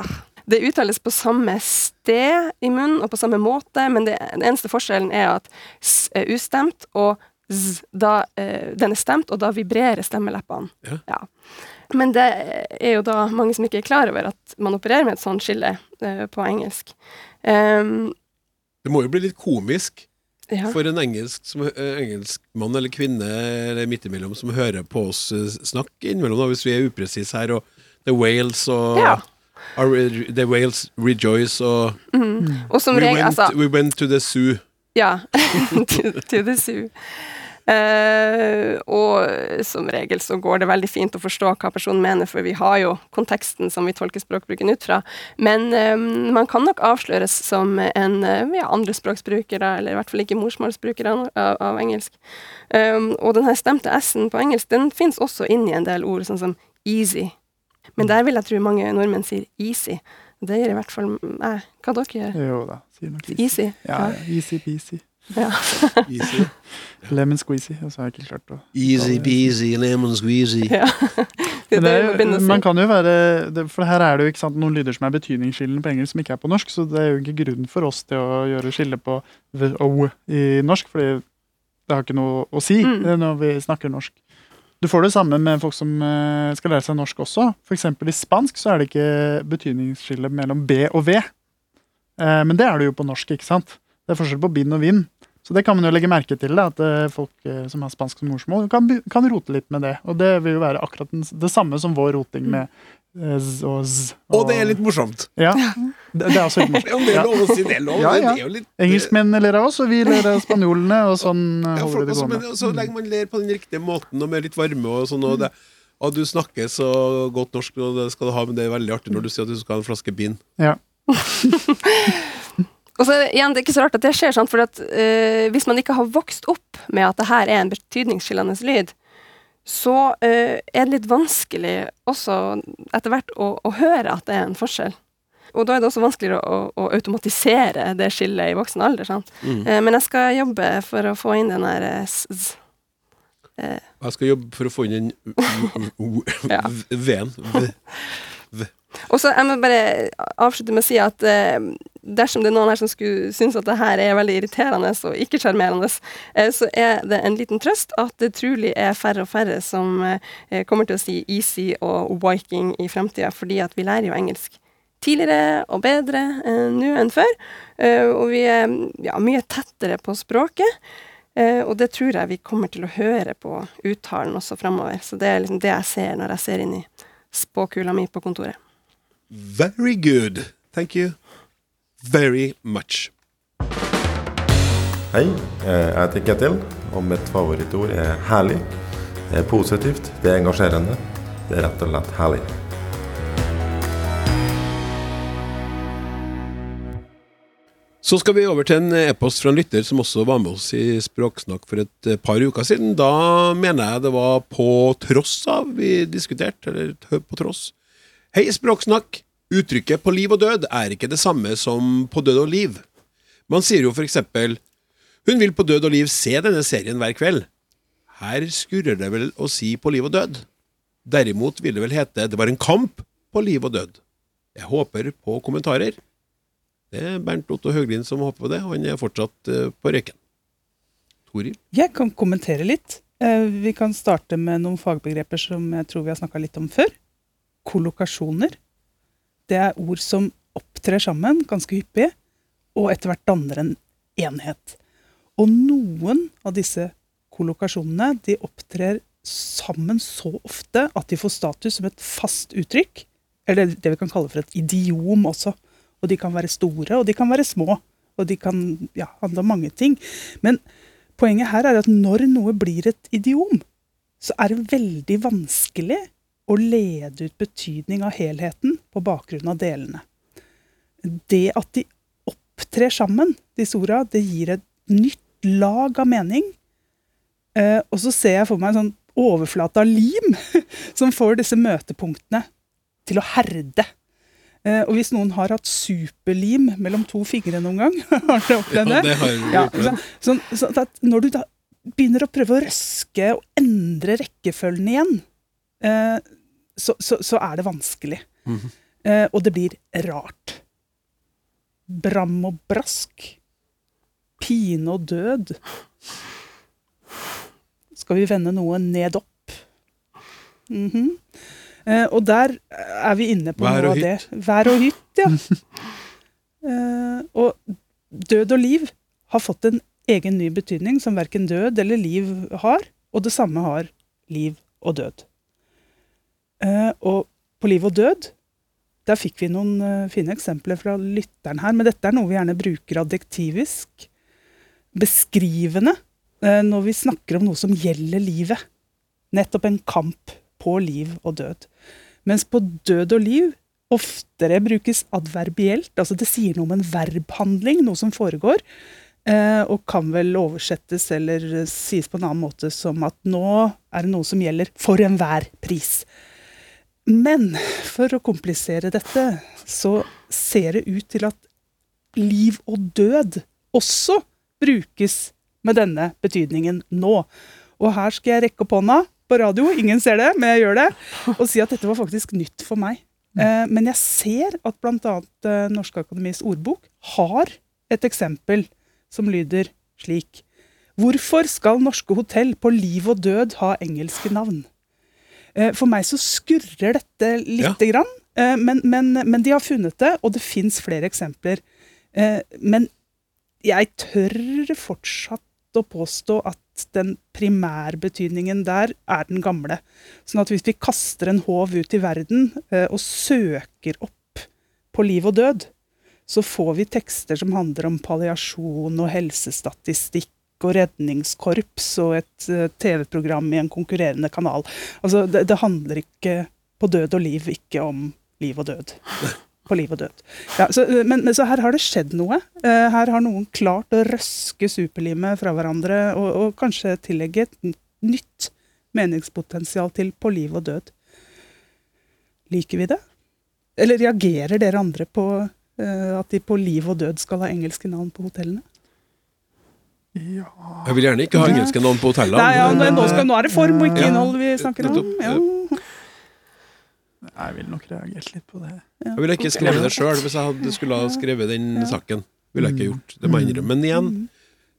Det uttales på samme sted i munnen og på samme måte, men det, den eneste forskjellen er at s er ustemt, og z, da, ø, den er stemt, og da vibrerer stemmeleppene. Ja. Men det er jo da mange som ikke er klar over at man opererer med et sånt skille ø, på engelsk. Ehm, Det må jo bli litt komisk ja. for en engelsk, som, eh, engelsk mann eller kvinne eller midt imellom som hører på oss eh, snakke innimellom, da, hvis vi er upresise her, og The Wales og Ja. The Wales Rejoice og Og som we regel, went, altså we went to the zoo. Ja. to, to the zoo. Eh, og som regel så går det veldig fint å forstå hva personen mener, for vi har jo konteksten som vi tolker språkbruken ut fra. Men eh, man kan nok avsløres som en eh, ja, andrespråksbrukere, eller i hvert fall ikke morsmålsbrukere av, av, av engelsk. Um, og den her stemte s-en på engelsk, den fins også inn i en del ord, sånn som easy. Men der vil jeg tro mange nordmenn sier easy. Det gjør i hvert fall jeg. Hva dere gjør? Jo da, sier nok easy. Easy? Ja, ja, easy peasy. Ja. Easy, Lemon squeezy. Og så har jeg ikke klart å easy beasy, lemon squeezy. ja. Det jo- man kan jo være For her er det jo ikke sant, noen lyder som er betydningsskillende på engelsk som ikke er på norsk, så det er jo ikke grunn for oss til å gjøre skille på the o i norsk, fordi det har ikke noe å si Mm. når vi snakker norsk. Du får det samme med folk som eh, skal lære seg norsk også. For eksempel i spansk så er det ikke betydningsskille mellom b og v. Eh, Men det er det jo på norsk, ikke sant? Det er forskjell på bind og vind. Så det kan man jo legge merke til, da, at eh, folk eh, som har spansk som morsmål, kan, kan rote litt med det. Og det vil jo være akkurat det samme som vår roting med eh, z og z. Og det er litt morsomt. Ja, det, det er også litt morsomt. Om det er lov å si det er lov. Ja, ja. Det er jo litt Engelskmennene ler av oss, og vi ler av spanjolene, og sånn eh, Ja, for, holder det også, men så lenge man ler på den riktige måten og med litt varme og sånn, og, det, og du snakker så godt norsk, og det skal du ha, men det er veldig artig når du sier at du skal ha en flaske bin. Ja. Og så det, igjen, det er ikke så rart at det skjer, sant? for at, uh, hvis man ikke har vokst opp med at det her er en betydningsskillende lyd, så uh, er det litt vanskelig også etter hvert å, å høre at det er en forskjell. Og da er det også vanskeligere å, å automatisere det skillet i voksen alder. Sant? Eh, men jeg skal jobbe for å få inn den der s- Jeg skal jobbe for å få inn den. V-en. Og så jeg må bare avslutte med å si at eh, dersom det er noen her som skulle synes at det her er veldig irriterende og ikke sjarmerende, eh, så er det en liten trøst at det trolig er færre og færre som eh, kommer til å si easy og viking i fremtida, fordi at vi lærer jo engelsk tidligere og bedre eh, nå enn før. Eh, og vi er ja, mye tettere på språket. Eh, og det tror jeg vi kommer til å høre på uttalen også framover. Så det er liksom det jeg ser når jeg ser inn i spåkula mi på kontoret. Very good. Thank you very much. Hei, eh, jeg heter Ketil, og mitt favorittord er herlig. Det er positivt, det er engasjerende. Det er rett og slett herlig. Så skal vi over til en e-post fra en lytter som også var med oss i Språksnakk for et eh, par uker siden. Da mener jeg det var på tross av vi diskuterte, eller på tross. Hei, Språksnakk. Uttrykket 'på liv og død' er ikke det samme som 'på død og liv'. Man sier jo for eksempel 'Hun vil på død og liv se denne serien hver kveld'. Her skurrer det vel å si 'på liv og død'. Derimot vil det vel hete 'det var en kamp på liv og død'. Jeg håper på kommentarer. Det er Bernt Otto Høglin som håper på det, og han er fortsatt eh, på røyken. Toril? Jeg kan kommentere litt. Eh, Vi kan starte med noen fagbegreper som jeg tror vi har snakka litt om før. Kollokasjoner. Det er ord som opptrer sammen ganske hyppig, og etter hvert danner en enhet. Og noen av disse kollokasjonene de opptrer sammen så ofte at de får status som et fast uttrykk. Eller det vi kan kalle for et idiom også. Og de kan være store, og de kan være små. Og de kan ja, handle om mange ting. Men poenget her er at når noe blir et idiom, så er det veldig vanskelig å lede ut betydning av helheten på bakgrunn av delene. Det at de opptrer sammen, disse orda, det gir et nytt lag av mening. Eh, og så ser jeg for meg en sånn overflate av lim som får disse møtepunktene til å herde. Eh, og hvis noen har hatt superlim mellom to fingre noen gang, har dere opplevd det? Ja, det har jeg Ja, opplevd. sånn, sånn, at når du da begynner å prøve å røske og endre rekkefølgen igjen, så, så, så er det vanskelig. Mhm. Eh, og det blir rart. Bram og brask. Pine og død. Skal vi vende noe ned opp? Mhm. eh, og der er vi inne på Vær noe av det. Vær og hytt, ja. Eh, og død og liv har fått en egen ny betydning som verken død eller liv har, og det samme har liv og død. Eh, og på liv og død, der fikk vi noen eh, fine eksempler fra lytteren her, men dette er noe vi gjerne bruker adjektivisk. beskrivende eh, når vi snakker om noe som gjelder livet. Nettopp en kamp på liv og død. Mens på død og liv oftere brukes adverbielt, altså det sier noe om en verbhandling, noe som foregår, og kan vel oversettes eller sies på en annen måte som at nå er det noe som gjelder for enhver pris. Men for å komplisere dette, så ser det ut til at liv og død også brukes med denne betydningen nå. Og her skal jeg rekke opp hånda på radio, ingen ser det, men jeg gjør det, og si at dette var faktisk nytt for meg. Eh, men jeg ser at bl.a. Eh, Norske Akademis ordbok har et eksempel som lyder slik. Hvorfor skal norske hotell på liv og død ha engelske navn? Eh, for meg så skurrer dette lite grann, eh, men, men, men de har funnet det, og det fins flere eksempler. Eh, men jeg tør fortsatt å påstå at den primærbetydningen der er den gamle. Sånn at hvis vi kaster en håv ut i verden og søker opp på liv og død, så får vi tekster som handler om palliasjon og helsestatistikk og redningskorps og et eh, TV-program i en konkurrerende kanal. Altså, det, det handler ikke på død og liv ikke om liv og død på liv og død. Ja, så, eh, men, men, så her har det skjedd noe. Uh, her har noen klart å røske superlimet fra hverandre og, og, kanskje tillegge et nytt meningspotensial til på liv og død. Liker vi det? Eller reagerer dere andre på uh, at de på liv og død skal ha engelske navn på hotellene? Ja Jeg vil gjerne ikke ha engelske navn på hotellene. Nei, ja, men, nå, skal, nå er det form og ikke Ja. innhold vi snakker om. Ja. Jeg ville nok reagert litt på det. Jeg ville ikke skrevet det sjøl hvis jeg hadde skulle ha skrevet den saken. Ville jeg ikke gjort. Det må jeg innrømme. Men igjen,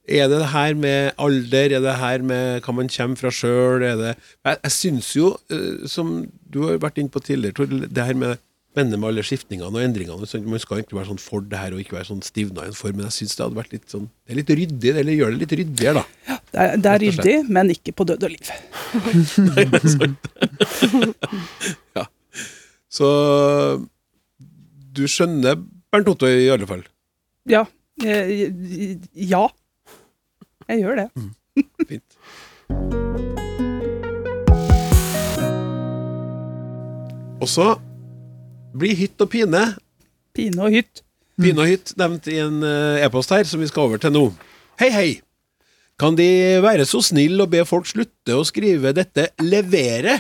er det det her med alder? Er det her med hva man kommer fra sjøl? Jeg, jeg syns jo, eh, som du har vært inne på tidligere, Tor, det her med spennende med alle skiftningene og endringene. sånn, Man skal egentlig være sånn for det her og ikke være sånn stivna i en form, men jeg syns det hadde vært litt sånn Det er litt ryddig, eller gjør det litt ryddigere, da. Det er, det er ryddig, men ikke på død og liv. Nei, det er sant. ja. Så du skjønner Bernt Otto i alle fall. Ja. eh, Ja. Jeg gjør det. Fint. Og så blir hytt og pine Pine og hytt. Pine og hytt nevnt i en eh, e-post her, som vi skal over til nå. Hei, hei! Kan De være så snill å be folk slutte å skrive dette 'levere'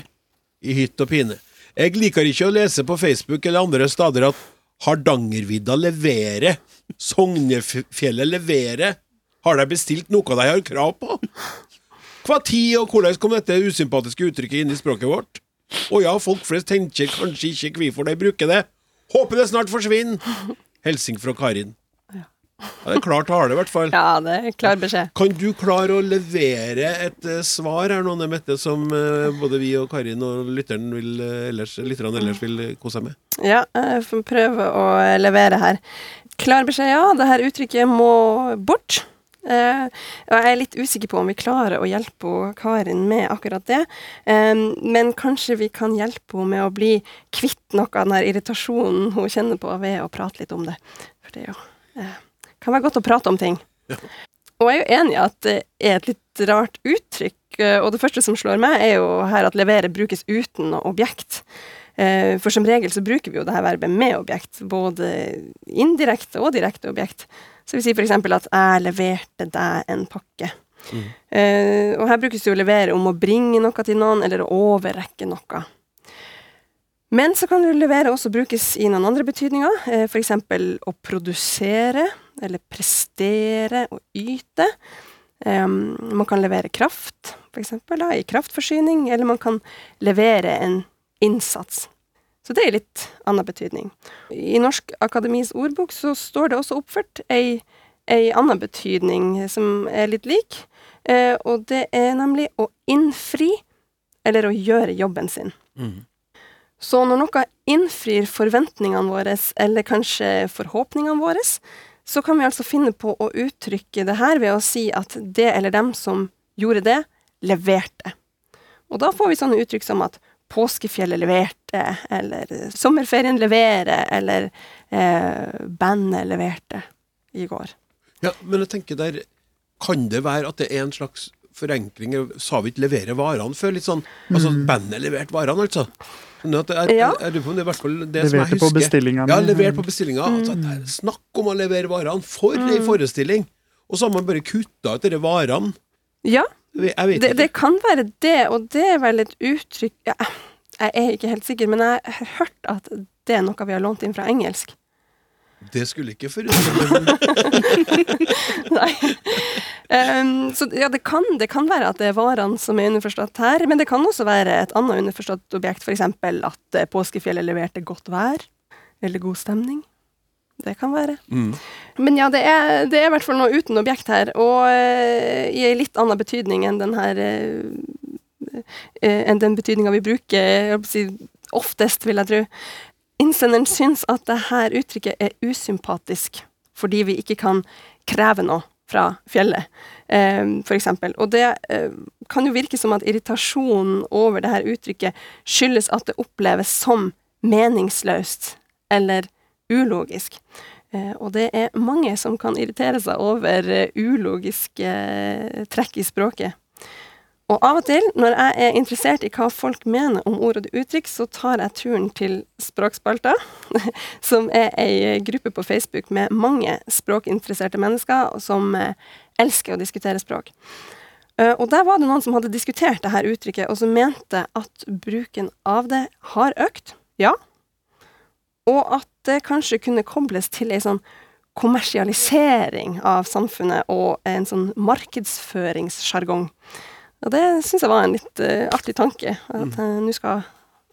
i hytt og pine? Jeg liker ikke å lese på Facebook eller andre steder at Hardangervidda leverer, Sognefjellet leverer. Har de bestilt noe de har krav på? Hva tid og hvordan kom dette usympatiske uttrykket inn i språket vårt? Å ja, folk flest tenker kanskje ikke hvorfor de bruker det. Håper det snart forsvinner. Hilsing fra Karin. Ja, det er klar tale, i hvert fall. Ja, det er klar beskjed. Kan du klare å levere et uh, svar her nå, Mette, som uh, både vi og Karin og lytteren vil, uh, ellers, lytterne ellers vil kose seg med? Ja, jeg får prøve å levere her. Klar beskjed, ja. Dette uttrykket må bort. Eh, og jeg er litt usikker på om vi klarer å hjelpe Karin med akkurat det. Um, men kanskje vi kan hjelpe henne med å bli kvitt noe av den irritasjonen hun kjenner på ved å prate litt om det. For det jo, uh, kan være godt å prate om ting. Og jeg er jo enig i at det er et litt rart uttrykk, eh, og det første som slår meg, er jo her at levere brukes uten objekt. Eh, For som regel så bruker vi jo det her verbet med objekt, både indirekte og direkte objekt. Så vi sier f.eks. at 'jeg leverte deg en pakke'. Eh, og her brukes det jo å levere om å bringe noe til noen, eller å overrekke noe. Men så kan jo levere også brukes i noen andre betydninger, uh, f.eks. å produsere, eller prestere og yte. Um, man kan levere kraft, f.eks. i kraftforsyning, eller man kan levere en innsats. Så det er litt annen betydning. I Norsk Akademis ordbok så står det også oppført ei, ei annen betydning som er litt lik, eh, og det er nemlig å innfri, eller å gjøre jobben sin. Så når noe innfrir forventningene våre, eller kanskje forhåpningene våre, så kan vi altså finne på å uttrykke det her ved å si at det eller dem som gjorde det, leverte. Og da får vi sånne uttrykk som at påskefjellet leverte, eller sommerferien leverer, eller eh, bandet leverte i går. Ja, men jeg tenker der Kan det være at det er en slags forenkling? Sa vi ikke 'levere varene' før? Litt sånn, altså Bandet leverte varene, altså. Det er, Ja. er, er, det i hvert fall det som jeg Leverte på husker. bestillinga Ja, levert på bestillinga. Altså, Mm. det er snakk om å levere varene! For ei forestilling! Og så har man bare kutta ut disse varene. Ja, det, det kan være det, og det er vel et uttrykk ja, Jeg er ikke helt sikker, men jeg har hørt at det er noe vi har lånt inn fra engelsk. Det skulle ikke forundre meg. Nei. Um, så ja, det kan, det kan være at det er varene som er underforstått her, men det kan også være et annet underforstått objekt, f.eks. at eh, påskefjellet leverte godt vær, eller god stemning. Det kan være. Mm. Men ja, det er, det er i hvert fall noe uten objekt her, og uh, i en litt annen betydning enn den her uh, enn den betydninga vi bruker si, oftest, vil jeg tro. Innsenderen syns at det her uttrykket er usympatisk fordi vi ikke kan kreve noe fra fjellet, um, eksempel. Og det uh, kan jo virke som at irritasjonen over det her uttrykket skyldes at det oppleves som meningsløst eller ulogisk. Eh, og det er mange som kan irritere seg over eh, ulogiske eh, trekk i språket. Og av og til, når jeg er interessert i hva folk mener om ord og uttrykk, så tar jeg turen til Språkspalta, som er ei gruppe på Facebook med mange språkinteresserte mennesker som elsker å diskutere språk. Og der var det noen som hadde diskutert det her uttrykket, og som mente at bruken av det har økt. Ja. Og at det kanskje kunne kobles til ei sånn kommersialisering av samfunnet og en sånn markedsføringssjargong. Og det syns jeg var en litt uh, artig tanke. At uh, nå skal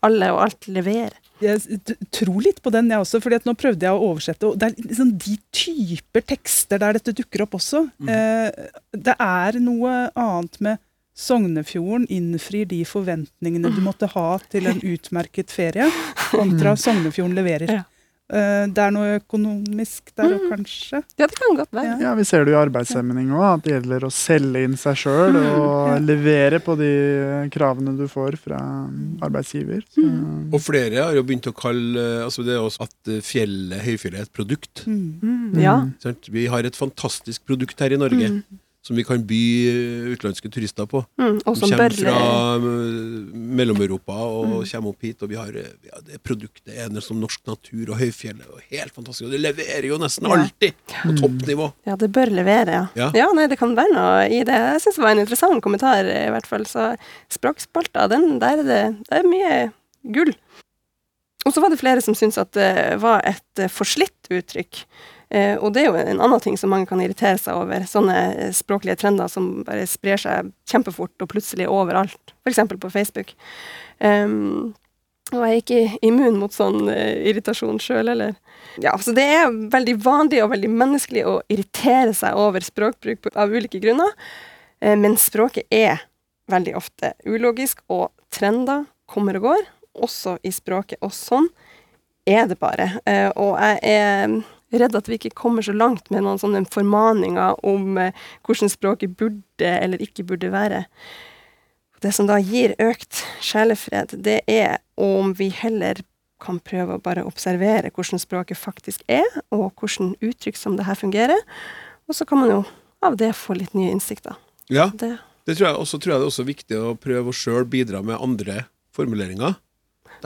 alle og alt levere. Jeg tror litt på den, jeg også. fordi at nå prøvde jeg å oversette. og Det er liksom de typer tekster der dette dukker opp også. Eh, det er noe annet med Sognefjorden innfrir de forventningene du måtte ha til en utmerket ferie, kontra Sognefjorden leverer. Ja. Eh, det er noe økonomisk der òg, kanskje. Ja, det kan godt være. Ja, Vi ser det jo i arbeidshemning òg, at det gjelder å selge inn seg sjøl og Ja. levere på de kravene du får fra arbeidsgiver. Mm. Og flere har jo begynt å kalle altså det også at eh, fjellet, høyfjellet er et produkt. Mm. Mm, ja. Vi har et fantastisk produkt her i Norge Mm. Som vi kan by eh, utenlandske turister på. Mm, og Som kommer bør fra eh, Mellom-Europa og Mm. kommer opp hit. Og vi har eh, ja, det produktet ene som norsk natur og høyfjellet. Og helt fantastisk. Og det leverer jo nesten Ja. alltid på toppnivå. Ja, det bør levere, ja. Ja. nei, det kan være noe i det. Jeg syns det var en interessant kommentar, i hvert fall. Så språkspalta, den, der er det, det er mye gull. Og så var det flere som syntes at det var et eh, forslitt uttrykk. Eh, og det er jo en annen ting som mange kan irritere seg over. Sånne eh, språklige trender som bare sprer seg kjempefort og plutselig overalt. F.eks. på Facebook. Um, og jeg er ikke immun mot sånn uh, irritasjon sjøl, eller Ja, så det er veldig vanlig og veldig menneskelig å irritere seg over språkbruk av ulike grunner, Uh, men språket er veldig ofte ulogisk, og trender kommer og går, også i språket, og sånn er det bare. Uh, og jeg er redd at vi ikke kommer så langt med noen sånne formaninger om eh, hvordan språket burde eller ikke burde være. Det som da gir økt sjelefred, det er om vi heller kan prøve å bare observere hvordan språket faktisk er, og hvordan uttrykk som det her fungerer. Og så kan man jo av det få litt nye innsikter. Ja, Det, det tror jeg også, tror jeg det er også viktig å prøve å sjøl bidra med andre formuleringer.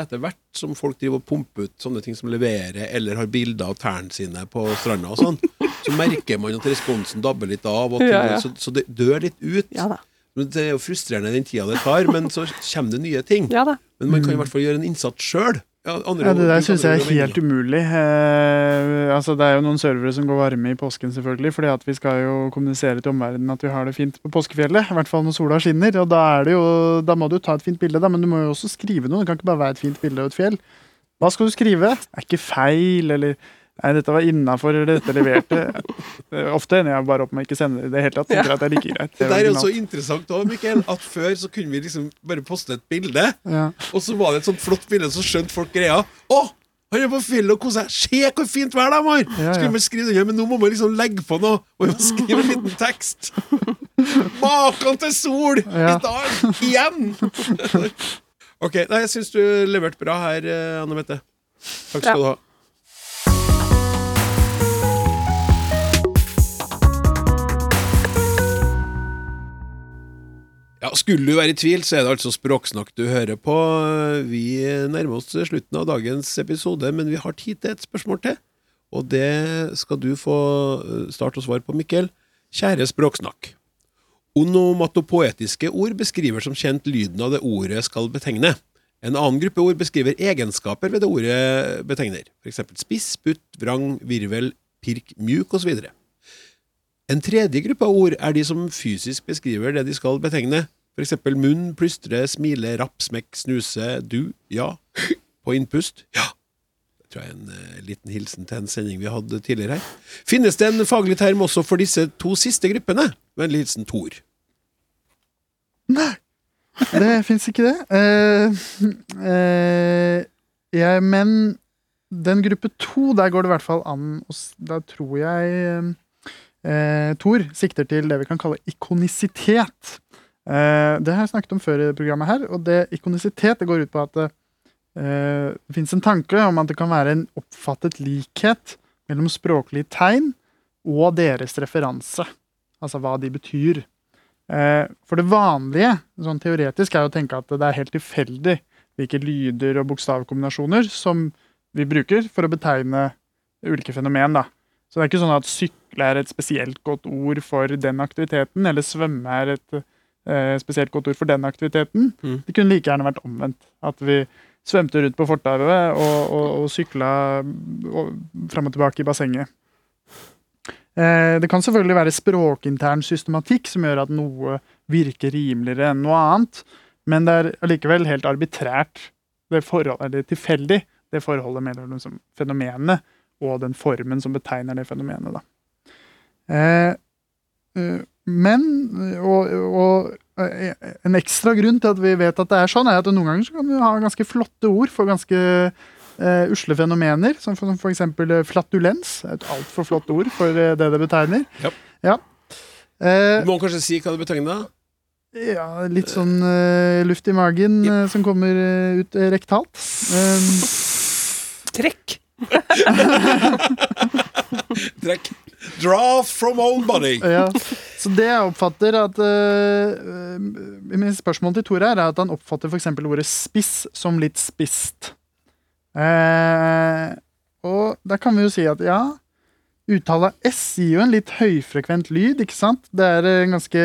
Etter hvert som folk driver og pumper ut sånne ting som leverer, eller har bilder av tærne sine på stranda og sånn, så merker man at responsen dabber litt av, og Ja, ja. Så, så det dør litt ut. ja da. Men Det er jo frustrerende den tida det tar, men så kommer det nye ting. Men man kan i hvert fall gjøre en innsats sjøl. Ja, Ja, Det der syns jeg er helt umulig. Eh, altså Det er jo noen servere som går varme i påsken, selvfølgelig. fordi at vi skal jo kommunisere til omverdenen at vi har det fint på påskefjellet. I hvert fall når sola skinner. Og da, er det jo, da må du ta et fint bilde, da, men du må jo også skrive noe. Det kan ikke bare være et fint bilde av et fjell. Hva skal du skrive? Er ikke feil, eller Nei, dette var innafor, eller dette leverte. Eh, Ofte ender jeg bare opp med å ikke sende det i det hele tatt. Tenker at det er like greit. Det er er jo så interessant òg, Mikkel, at før så kunne vi liksom bare poste et bilde, ja. og så var det et sånt flott bilde, så skjønte folk greia. Å! Han er på fjellet og koser seg. Se hvor fint vær de har! Ja, ja. Skulle man skrive det, men nå må man liksom legge på noe. Og vi må skrive en liten tekst. Maken til sol Ja. i dag! Igjen! ok, nei, jeg syns du leverte bra her, eh, Anne Mette. Takk skal Ja. du ha. Skulle du være i tvil, så er det altså Språksnakk du hører på. Vi nærmer oss slutten av dagens episode, men vi har tid til et spørsmål til. Og det skal du få start starte å svare på, Mikkel. Kjære Språksnakk. Onomatopoetiske ord beskriver som kjent lyden av det ordet skal betegne. En annen gruppe ord beskriver egenskaper ved det ordet betegner, f.eks. spiss, butt, vrang, virvel, pirk, mjuk osv. En tredje gruppe av ord er de som fysisk beskriver det de skal betegne, f.eks. munn, plystre, smile, rapp, smekk, snuse, du, ja, på innpust, ja. Det tror jeg er en uh, liten hilsen til en sending vi hadde tidligere her. Finnes det en faglig term også for disse to siste gruppene? Vennlig hilsen Tor. Det fins ikke det. Uh, uh, jeg, men den gruppe to, der går det i hvert fall an å Da tror jeg eh, Thor sikter til det vi kan kalle ikonisitet. Eh, det har jeg snakket om før i programmet her, og det ikonisitet det går ut på at det, eh, det fins en tanke om at det kan være en oppfattet likhet mellom språklige tegn og deres referanse. Altså hva de betyr. Eh, For det vanlige, sånn teoretisk, er å tenke at det er helt tilfeldig hvilke lyder og bokstavkombinasjoner som vi bruker for å betegne ulike fenomen. da. Så det er ikke sånn at sykle er et spesielt godt ord for den aktiviteten, eller svømme er et eh, spesielt godt ord for den aktiviteten. Mm. Det kunne like gjerne vært omvendt. At vi svømte rundt på fortauet og, og, og sykla og, fram og tilbake i bassenget. Eh, Det kan selvfølgelig være språkintern systematikk som gjør at noe virker rimeligere enn noe annet, men det er allikevel helt arbitrært, det forhold, eller tilfeldig, det forholdet mellom liksom, fenomenet og den formen som betegner det fenomenet. Da. Eh, eh, men og, og eh, en ekstra grunn til at vi vet at det er sånn, er at noen ganger så kan du ha ganske flotte ord for ganske eh, usle fenomener, som for, som for eksempel eh, flatulens. Et altfor flott ord for det det betegner. Ja. Ja. Eh, Du må kanskje si hva det betegner? ja, litt sånn uh, luft i magen yep. uh, som kommer uh, ut rektalt. Um, Trekk! Trekk. Draft from old body. ja. Så det jeg oppfatter at uh, Mitt spørsmål til Tore er at han oppfatter f.eks. ordet spiss som litt spist. Uh, og da kan vi jo si at ja, uttale S gir jo en litt høyfrekvent lyd, ikke sant? Det er en ganske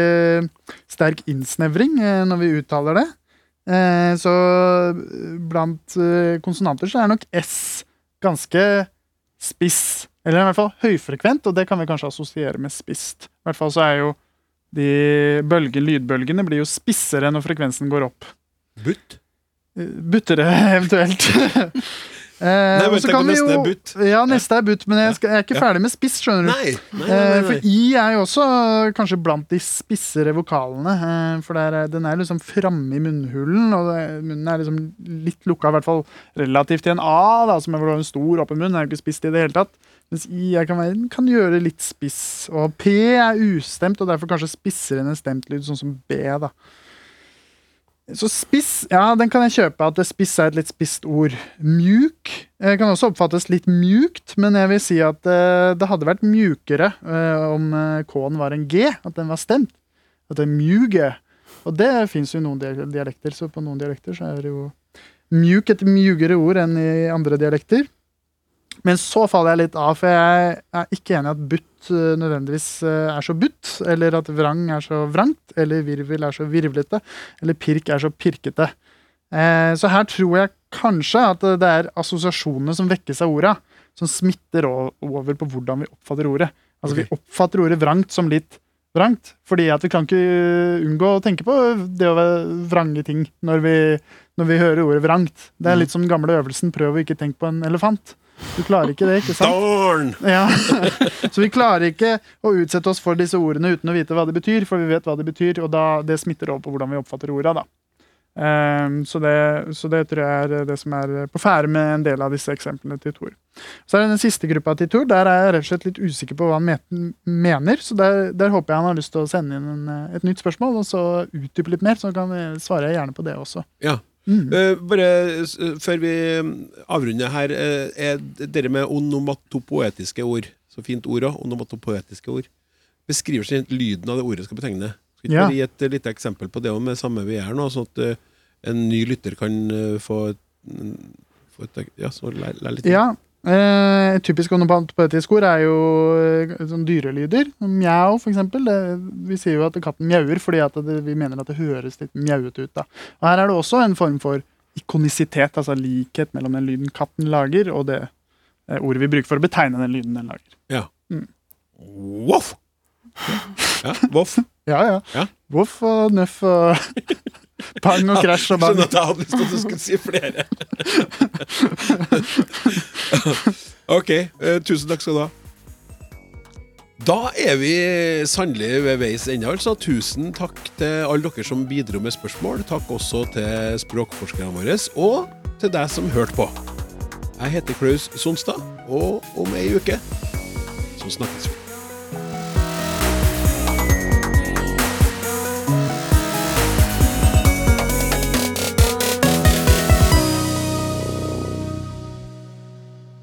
sterk innsnevring uh, når vi uttaler det. Eh, så blant eh, konsonanter så er nok S ganske spiss. Eller i hvert fall høyfrekvent, og det kan vi kanskje assosiere med spist. I hvert fall så er jo de bølgen, lydbølgene blir jo spissere når frekvensen går opp. Butt? Eh, Buttere, eventuelt. Eh, og så kan vi jo-. Ja, neste er butt, men jeg, skal, jeg er ikke ferdig med spiss, skjønner du. Nei. nei, nei, Eh, nei, For. I er jo også kanskje blant de spissere vokalene. eh, For er- den er liksom framme i munnhulen, og det, munnen er liksom litt lukka, i hvert fall relativt til en A, da, som er en stor åpen munn. er jo ikke spist i det hele tatt. Mens I kan, være, kan gjøre litt spiss. Og P er ustemt, og derfor kanskje spissere enn en stemt lyd, sånn som B. da. Så spiss, ja, den kan jeg kjøpe, at det spiss er et litt spisst ord. Mjuk jeg kan også oppfattes litt mjukt, men jeg vil si at eh, det hadde vært mjukere eh, om eh, K-en var en G, at den var stemt. At det er mjuge. Og det fins jo i noen dialekter, så på noen dialekter så er det jo mjuk et mjugere ord enn i andre dialekter. Men så faller jeg litt av, for jeg er ikke enig i at butt eh, nødvendigvis eh, er så butt, eller at vrang er så vrangt, eller virvel er så virvlete, eller pirk er så pirkete. Eh, Så her tror jeg kanskje at det er assosiasjonene som vekkes av orda, som smitter over på hvordan vi oppfatter ordet. Altså okay. Vi oppfatter ordet vrangt som litt vrangt, fordi at vi kan ikke unngå å tenke på det å vrange ting når vi, når vi hører ordet vrangt. Det er litt som den gamle øvelsen 'prøv å ikke tenke på en elefant'. Du klarer ikke det, ikke sant? Darn! Ja. Så vi klarer ikke å utsette oss for disse ordene uten å vite hva de betyr, for vi vet hva de betyr, og da, det smitter over på hvordan vi oppfatter orda. Da. Um, så, det, så det tror jeg er det som er på ferde med en del av disse eksemplene til Tor. Så er det den siste gruppa til Tor. Der er jeg rett og slett litt usikker på hva han mener. Så der, der håper jeg han har lyst til å sende inn en, et nytt spørsmål, og så utdype litt mer. Så kan jeg svarer jeg gjerne på det også. Ja. Mm. Eh, bare s- før vi mm, avrunder her, eh, er dere med onomatopoetiske ord Så fint ord òg. Onomatopoetiske ord. Beskriver seg lyden av det ordet skal betegne. Skal ikke Ja. bare gi et eh, lite eksempel på det med samme vi er nå, sånn at eh, en ny lytter kan eh, få, mm, få et, ja, så lære litt. Ja. Eh, typisk onomatopøtisk ord er jo eh, sånn dyrelyder. Mjau, for eksempel. Det, vi sier jo at katten mjauer fordi at det, vi mener at det høres litt mjauete ut. Da. Og her er det også en form for ikonisitet, altså likhet mellom den lyden katten lager, og det eh, ordet vi bruker for å betegne den lyden den lager. Voff! Ja, voff. Ja, ja. Ja. Voff og nøff og pang og krasj og bang. Skjønner at jeg hadde lyst til at du skulle si flere. ok, eh, tusen takk skal du ha. Da er vi sannelig ved veis ende, altså. Tusen takk til alle dere som bidro med spørsmål. Takk også til språkforskerne våre, og til deg som hørte på. Jeg heter Klaus Sonstad, og om ei uke så snakkes vi.